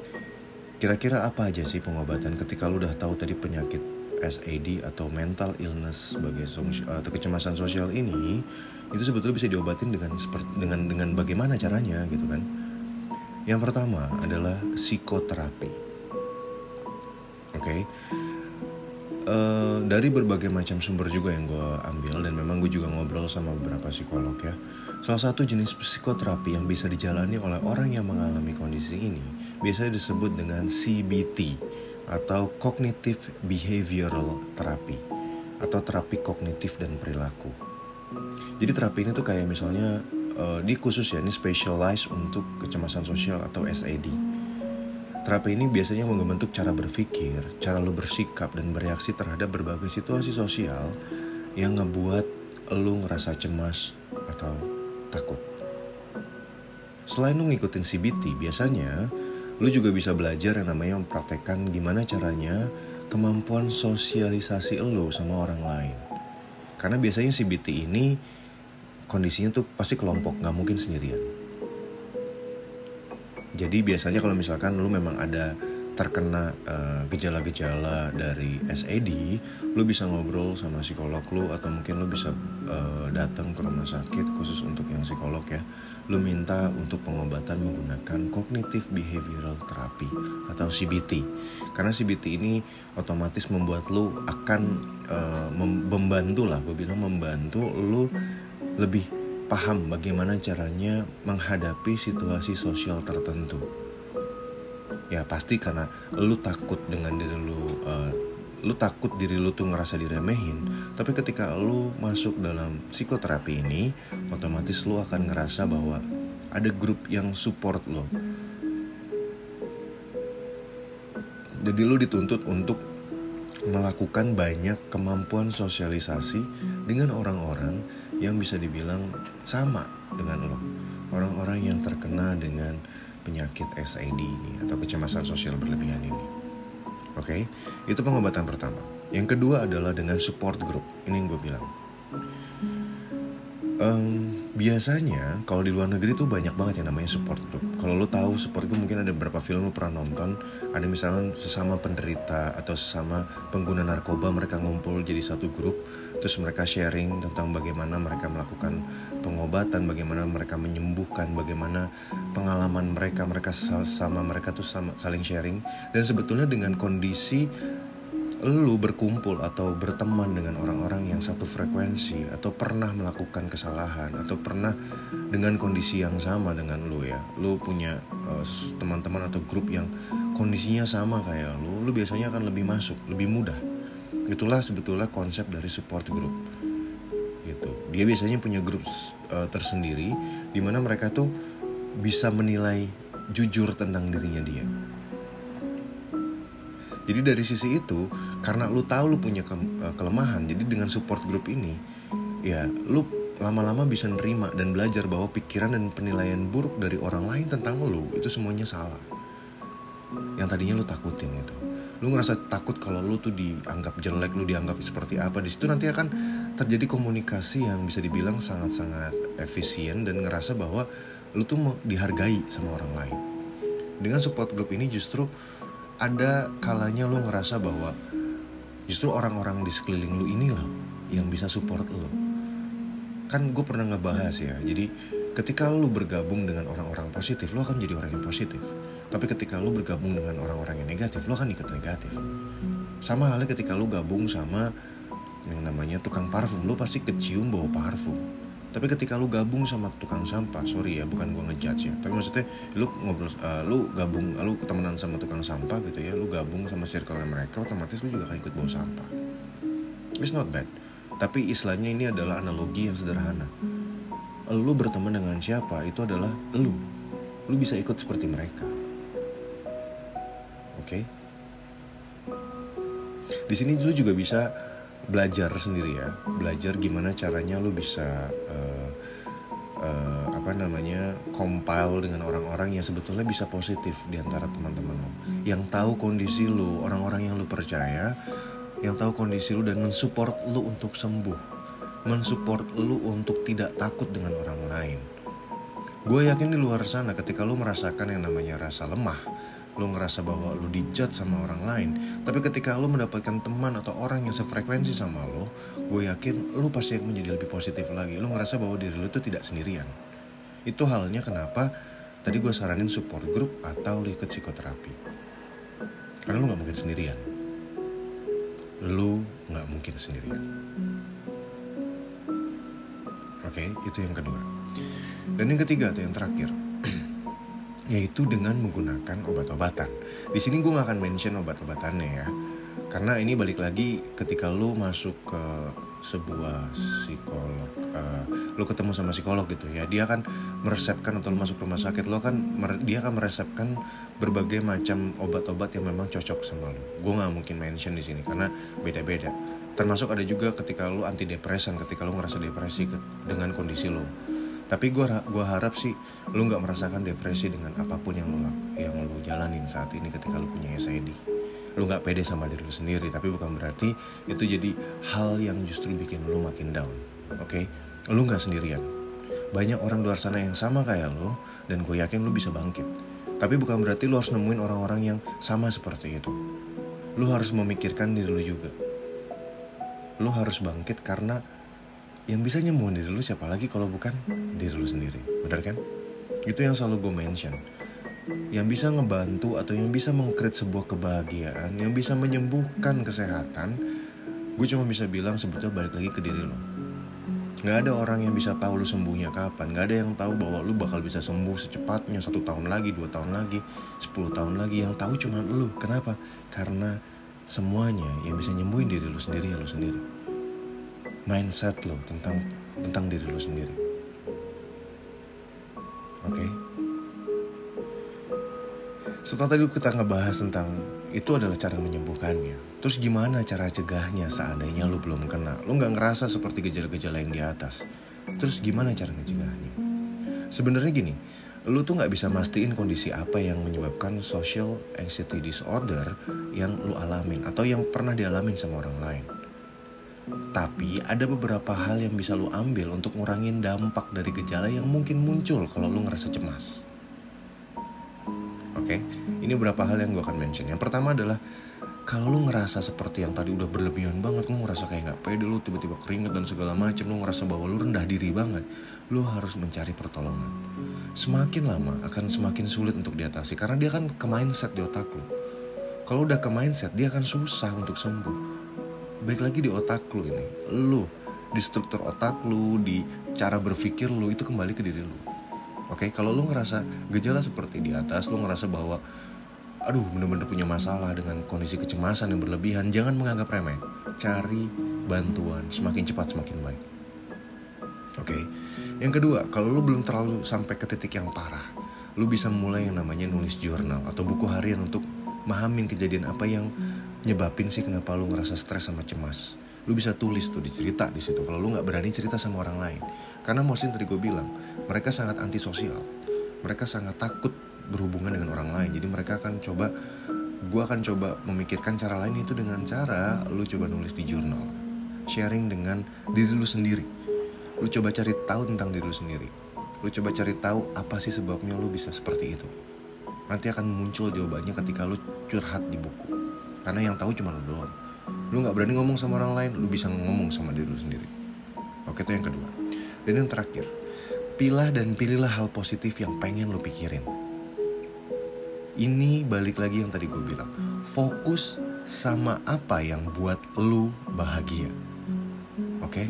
kira-kira apa aja sih pengobatan ketika lu udah tahu tadi penyakit SAD atau mental illness sebagai atau kecemasan sosial ini itu sebetulnya bisa diobatin dengan seperti dengan dengan bagaimana caranya gitu kan. Yang pertama adalah psikoterapi. Oke. Okay? Uh, dari berbagai macam sumber juga yang gue ambil dan memang gue juga ngobrol sama beberapa psikolog ya. Salah satu jenis psikoterapi yang bisa dijalani oleh orang yang mengalami kondisi ini biasanya disebut dengan CBT atau Cognitive Behavioral Therapy atau terapi kognitif dan perilaku. Jadi terapi ini tuh kayak misalnya uh, di khusus ya ini specialized untuk kecemasan sosial atau SAD Terapi ini biasanya membentuk cara berpikir, cara lo bersikap dan bereaksi terhadap berbagai situasi sosial yang ngebuat lo ngerasa cemas atau takut. Selain lo ngikutin CBT, biasanya lo juga bisa belajar yang namanya mempraktekkan gimana caranya kemampuan sosialisasi lo sama orang lain. Karena biasanya CBT ini kondisinya tuh pasti kelompok, nggak mungkin sendirian. Jadi biasanya kalau misalkan lu memang ada terkena uh, gejala-gejala dari SAD, lu bisa ngobrol sama psikolog lu atau mungkin lu bisa uh, datang ke rumah sakit khusus untuk yang psikolog ya. Lu minta untuk pengobatan menggunakan cognitive behavioral therapy atau CBT. Karena CBT ini otomatis membuat lu akan uh, membantu lah, gue bilang membantu lu lebih paham bagaimana caranya menghadapi situasi sosial tertentu. Ya pasti karena lu takut dengan diri lu, uh, lu takut diri lu tuh ngerasa diremehin. Tapi ketika lu masuk dalam psikoterapi ini, otomatis lu akan ngerasa bahwa ada grup yang support lo. Jadi lu dituntut untuk melakukan banyak kemampuan sosialisasi dengan orang-orang yang bisa dibilang sama dengan lo. Orang-orang yang terkena dengan penyakit SID ini atau kecemasan sosial berlebihan ini. Oke, okay? itu pengobatan pertama. Yang kedua adalah dengan support group. Ini yang gue bilang. Um, biasanya kalau di luar negeri tuh banyak banget yang namanya support group. Kalau lo tahu support group mungkin ada beberapa film lo pernah nonton. Ada misalnya sesama penderita atau sesama pengguna narkoba mereka ngumpul jadi satu grup. Terus mereka sharing tentang bagaimana mereka melakukan pengobatan, bagaimana mereka menyembuhkan, bagaimana pengalaman mereka mereka sama mereka tuh sama, saling sharing. Dan sebetulnya dengan kondisi lu berkumpul atau berteman dengan orang-orang yang satu frekuensi atau pernah melakukan kesalahan atau pernah dengan kondisi yang sama dengan lu ya lu punya eh, teman-teman atau grup yang kondisinya sama kayak lu lu biasanya akan lebih masuk lebih mudah itulah sebetulnya konsep dari support group gitu dia biasanya punya grup uh, tersendiri di mana mereka tuh bisa menilai jujur tentang dirinya dia jadi dari sisi itu, karena lu tahu lu punya ke eh, kelemahan, jadi dengan support group ini, ya lu lama-lama bisa nerima dan belajar bahwa pikiran dan penilaian buruk dari orang lain tentang lu itu semuanya salah. Yang tadinya lu takutin itu. Lu ngerasa takut kalau lu tuh dianggap jelek, lu dianggap seperti apa. Di situ nanti akan terjadi komunikasi yang bisa dibilang sangat-sangat efisien dan ngerasa bahwa lu tuh mau dihargai sama orang lain. Dengan support group ini justru ada kalanya lo ngerasa bahwa justru orang-orang di sekeliling lu inilah yang bisa support lo. Kan gue pernah ngebahas ya, jadi ketika lo bergabung dengan orang-orang positif, lo akan jadi orang yang positif. Tapi ketika lo bergabung dengan orang-orang yang negatif, lo akan ikut negatif. Sama halnya ketika lo gabung sama yang namanya tukang parfum, lo pasti kecium bau parfum tapi ketika lu gabung sama tukang sampah sorry ya bukan gua ngejudge ya tapi maksudnya lu ngobrol uh, lu gabung lu temenan sama tukang sampah gitu ya lu gabung sama circle mereka otomatis lu juga akan ikut bawa sampah it's not bad Tapi istilahnya ini adalah analogi yang sederhana. Lu berteman dengan siapa itu adalah lu. Lu bisa ikut seperti mereka. Oke? Di sini lu juga bisa belajar sendiri ya, belajar gimana caranya lu bisa eh, eh, apa namanya compile dengan orang-orang yang sebetulnya bisa positif di antara teman-teman lo, yang tahu kondisi lu, orang-orang yang lu percaya, yang tahu kondisi lu dan mensupport lu untuk sembuh, mensupport lu untuk tidak takut dengan orang lain. Gue yakin di luar sana ketika lu merasakan yang namanya rasa lemah, lu ngerasa bahwa lu dijudge sama orang lain, tapi ketika lu mendapatkan teman atau orang yang sefrekuensi sama lu, gue yakin lu pasti akan menjadi lebih positif lagi. Lu ngerasa bahwa diri lu itu tidak sendirian. Itu halnya kenapa tadi gue saranin support group atau lu ikut psikoterapi. Karena lu gak mungkin sendirian. Lu gak mungkin sendirian. Oke, itu yang kedua. Dan yang ketiga atau yang terakhir, yaitu dengan menggunakan obat-obatan. Di sini gue gak akan mention obat-obatannya ya, karena ini balik lagi ketika lu masuk ke sebuah psikolog, eh, lu ketemu sama psikolog gitu ya, dia akan meresepkan atau lu masuk rumah sakit, lo kan dia akan meresepkan berbagai macam obat-obat yang memang cocok sama lu. Gue nggak mungkin mention di sini karena beda-beda. Termasuk ada juga ketika lu antidepresan, ketika lu ngerasa depresi dengan kondisi lu. Tapi gue gua harap sih lu nggak merasakan depresi dengan apa pun yang lu yang lu jalanin saat ini ketika lu punya SID. Lu nggak pede sama diri lu sendiri, tapi bukan berarti itu jadi hal yang justru bikin lu makin down. Oke, lu nggak sendirian. Banyak orang luar sana yang sama kayak lu dan gue yakin lu bisa bangkit. Tapi bukan berarti lu harus nemuin orang-orang yang sama seperti itu. Lu harus memikirkan diri lu juga. Lu harus bangkit karena yang bisa nyembuhin diri lu siapa lagi kalau bukan diri lu sendiri bener kan? Itu yang selalu gue mention. Yang bisa ngebantu atau yang bisa mengkreat sebuah kebahagiaan yang bisa menyembuhkan kesehatan gue cuma bisa bilang sebetulnya balik lagi ke diri lo nggak ada orang yang bisa tahu lu sembuhnya kapan nggak ada yang tahu bahwa lu bakal bisa sembuh secepatnya satu tahun lagi dua tahun lagi 10 tahun lagi. Yang tahu cuma lu. Kenapa? Karena semuanya yang bisa nyembuhin diri lu sendiri ya lu sendiri mindset lo tentang tentang diri lo sendiri. Oke. Setelah tadi kita ngebahas tentang itu adalah cara menyembuhkannya. Terus gimana cara cegahnya seandainya lo belum kena? Lo nggak ngerasa seperti gejala-gejala yang di atas. Terus gimana cara ngecegahnya? Sebenarnya gini, lo tuh nggak bisa mastiin kondisi apa yang menyebabkan social anxiety disorder yang lo alamin atau yang pernah dialamin sama orang lain. Tapi ada beberapa hal yang bisa lu ambil untuk ngurangin dampak dari gejala yang mungkin muncul kalau lu ngerasa cemas. Oke, ini beberapa hal yang gue akan mention. Yang pertama adalah kalau lu ngerasa seperti yang tadi udah berlebihan banget, lu ngerasa kayak nggak pede, lu tiba-tiba keringet dan segala macam, lu ngerasa bahwa lu rendah diri banget, lu harus mencari pertolongan. Semakin lama akan semakin sulit untuk diatasi karena dia kan ke mindset di otak lu. Kalau udah ke mindset, dia akan susah untuk sembuh baik lagi di otak lu ini. Lu di struktur otak lu di cara berpikir lu itu kembali ke diri lu. Oke kalau lu ngerasa gejala seperti di atas lu ngerasa bahwa aduh bener-bener punya masalah dengan kondisi kecemasan yang berlebihan jangan menganggap remeh. Cari bantuan semakin cepat semakin baik. Oke yang kedua kalau lu belum terlalu sampai ke titik yang parah lu bisa mulai yang namanya nulis jurnal atau buku harian untuk mahamin kejadian apa yang nyebabin sih kenapa lu ngerasa stres sama cemas. Lu bisa tulis tuh dicerita di situ kalau lu nggak berani cerita sama orang lain. Karena mostly tadi gue bilang mereka sangat antisosial. Mereka sangat takut berhubungan dengan orang lain. Jadi mereka akan coba gue akan coba memikirkan cara lain itu dengan cara lu coba nulis di jurnal. Sharing dengan diri lu sendiri. Lu coba cari tahu tentang diri lu sendiri. Lu coba cari tahu apa sih sebabnya lu bisa seperti itu. Nanti akan muncul jawabannya ketika lu curhat di buku karena yang tahu cuma lu doang. Lu nggak berani ngomong sama orang lain lu bisa ngomong sama diri lu sendiri. Oke itu yang kedua. Dan yang terakhir pilah dan pilihlah hal positif yang pengen lu pikirin. Ini balik lagi yang tadi gue bilang. Fokus sama apa yang buat lu bahagia. Oke?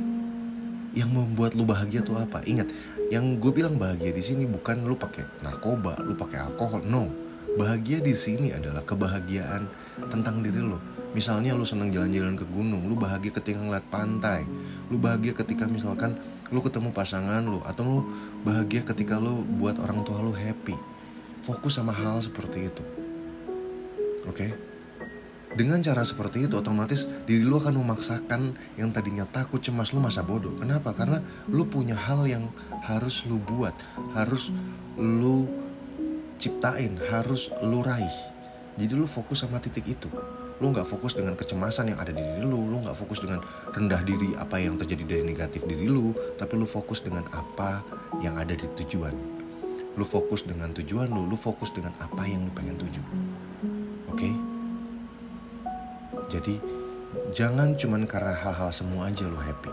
Yang membuat lu bahagia tuh apa? Ingat yang gue bilang bahagia di sini bukan lu pakai narkoba lu pakai alkohol. No. Bahagia di sini adalah kebahagiaan tentang diri lo. Misalnya lu senang jalan-jalan ke gunung, lu bahagia ketika ngeliat pantai, lu bahagia ketika misalkan lu ketemu pasangan lu, atau lu bahagia ketika lu buat orang tua lu happy. Fokus sama hal seperti itu. Oke? Dengan cara seperti itu otomatis diri lu akan memaksakan yang tadinya takut cemas lu masa bodoh. Kenapa? Karena lu punya hal yang harus lu buat, harus lu ciptain, harus lu raih. Jadi lu fokus sama titik itu. Lu nggak fokus dengan kecemasan yang ada di diri lu, lu nggak fokus dengan rendah diri apa yang terjadi dari negatif diri lu, tapi lu fokus dengan apa yang ada di tujuan. Lu fokus dengan tujuan lu, lu fokus dengan apa yang lu pengen tuju. Oke? Jadi jangan cuman karena hal-hal semua aja lo happy.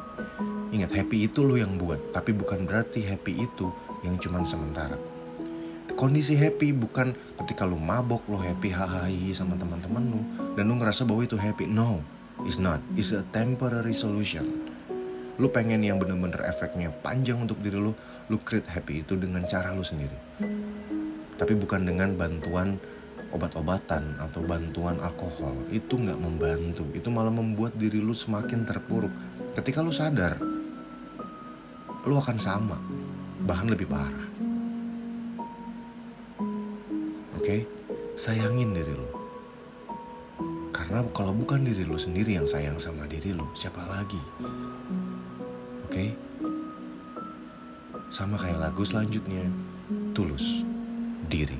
Ingat happy itu lo yang buat, tapi bukan berarti happy itu yang cuman sementara. Kondisi happy bukan ketika lo mabok lo happy hahaha sama teman-teman lo dan lo ngerasa bahwa itu happy. No, it's not. It's a temporary solution. Lu pengen yang bener-bener efeknya panjang untuk diri lu, lu create happy itu dengan cara lu sendiri. Tapi bukan dengan bantuan obat-obatan atau bantuan alkohol itu nggak membantu itu malah membuat diri lu semakin terpuruk ketika lu sadar lu akan sama bahkan lebih parah oke? Sayangin diri lu. Karena kalau bukan diri lu sendiri yang sayang sama diri lu siapa lagi? Oke? Sama kayak lagu selanjutnya tulus diri.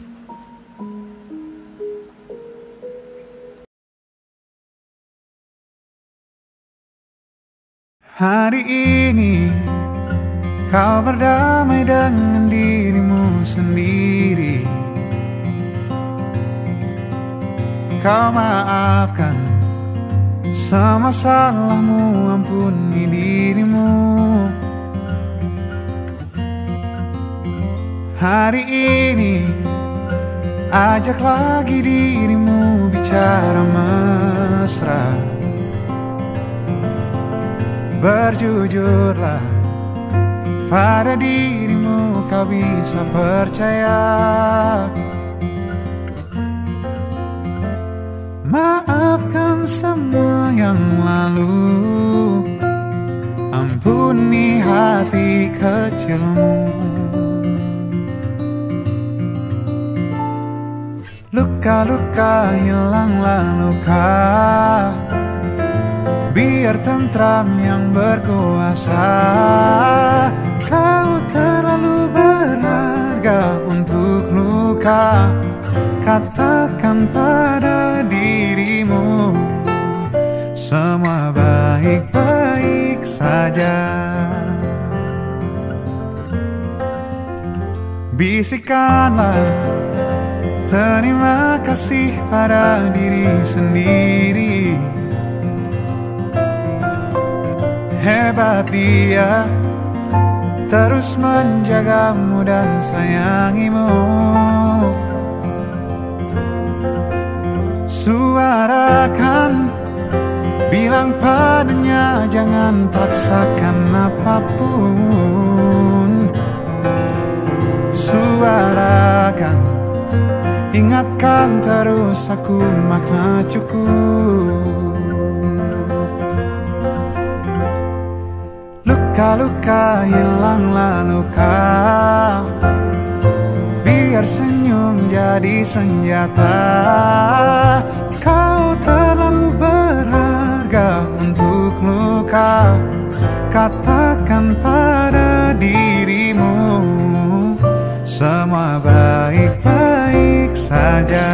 Hari ini kau berdamai dengan dirimu sendiri Kau maafkan sama salahmu ampuni dirimu. Hari ini ajak lagi dirimu bicara mesra. Berjujurlah pada dirimu kau bisa percaya Maafkan semua yang lalu. Ampuni hati kecilmu. Luka-luka hilanglah luka Biar tentram yang berkuasa. Kau terlalu berharga untuk luka Semua baik-baik saja. Bisikanlah Terima kasih pada diri sendiri. Hebat dia Terus menjagamu dan sayangimu. Suarakan Bilang padanya jangan paksakan apa pun. Suarakan Ingatkan terus aku makna cukup. Luka-luka hilanglah luka. Biar senyum jadi senjata luka Katakan pada dirimu Semua baik-baik saja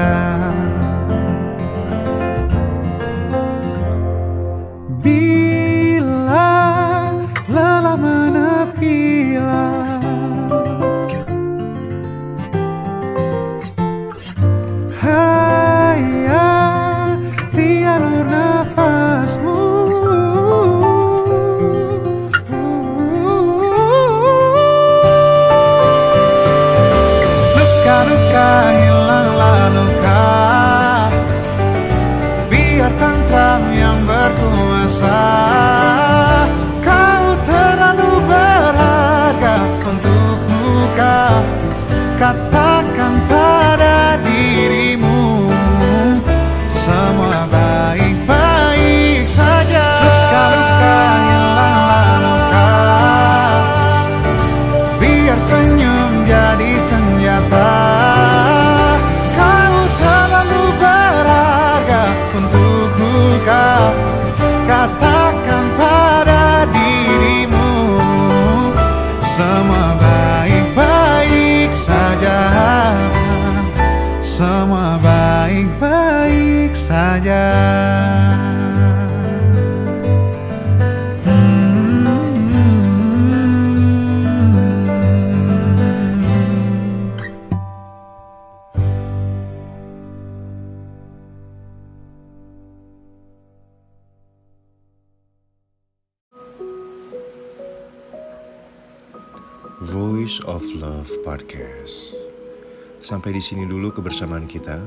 sini dulu kebersamaan kita.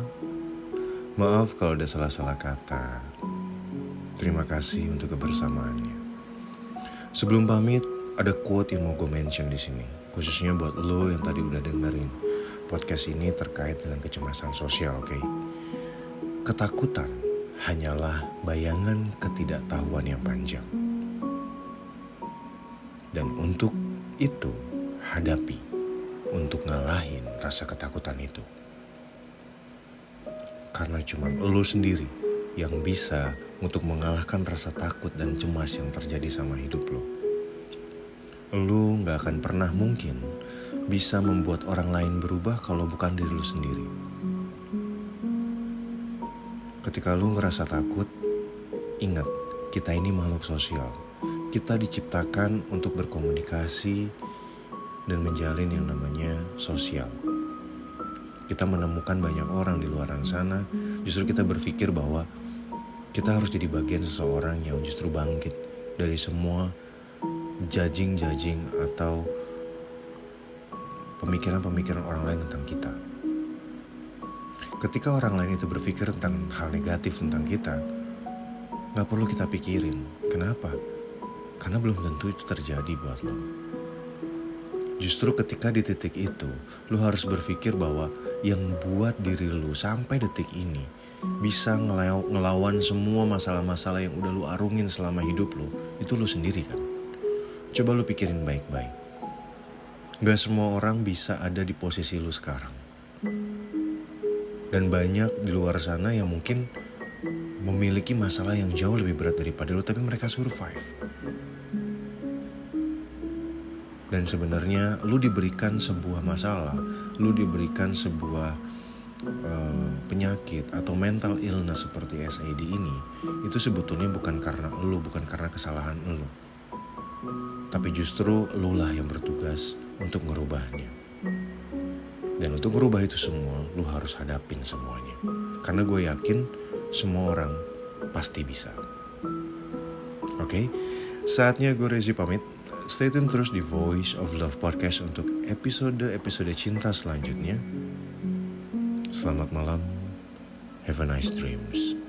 Maaf kalau ada salah-salah kata. Terima kasih untuk kebersamaannya. Sebelum pamit, ada quote yang mau gue mention di sini, khususnya buat lo yang tadi udah dengerin podcast ini terkait dengan kecemasan sosial, oke? Okay? Ketakutan hanyalah bayangan ketidaktahuan yang panjang. Dan untuk itu, hadapi untuk ngalahin rasa ketakutan itu. Karena cuma lo sendiri yang bisa untuk mengalahkan rasa takut dan cemas yang terjadi sama hidup lo. Lo gak akan pernah mungkin bisa membuat orang lain berubah kalau bukan diri lo sendiri. Ketika lo ngerasa takut, ingat kita ini makhluk sosial. Kita diciptakan untuk berkomunikasi dan menjalin yang namanya sosial. Kita menemukan banyak orang di luar sana, justru kita berpikir bahwa kita harus jadi bagian seseorang yang justru bangkit dari semua judging-judging atau pemikiran-pemikiran orang lain tentang kita. Ketika orang lain itu berpikir tentang hal negatif tentang kita, gak perlu kita pikirin. Kenapa? Karena belum tentu itu terjadi buat lo. Justru ketika di titik itu, lo harus berpikir bahwa yang buat diri lo sampai detik ini bisa ngelawan semua masalah-masalah yang udah lo arungin selama hidup lo, itu lo sendiri kan. Coba lo pikirin baik-baik. Gak semua orang bisa ada di posisi lo sekarang. Dan banyak di luar sana yang mungkin memiliki masalah yang jauh lebih berat daripada lo, tapi mereka survive. Dan sebenarnya lu diberikan sebuah masalah, lu diberikan sebuah uh, penyakit atau mental illness seperti SID ini, itu sebetulnya bukan karena lu, bukan karena kesalahan lu. Tapi justru lu lah yang bertugas untuk merubahnya. Dan untuk merubah itu semua, lu harus hadapin semuanya. Karena gue yakin semua orang pasti bisa. Oke, okay? saatnya gue Rezi pamit. Stay tune terus di Voice of Love Podcast untuk episode-episode cinta selanjutnya. Selamat malam. Have a nice dreams.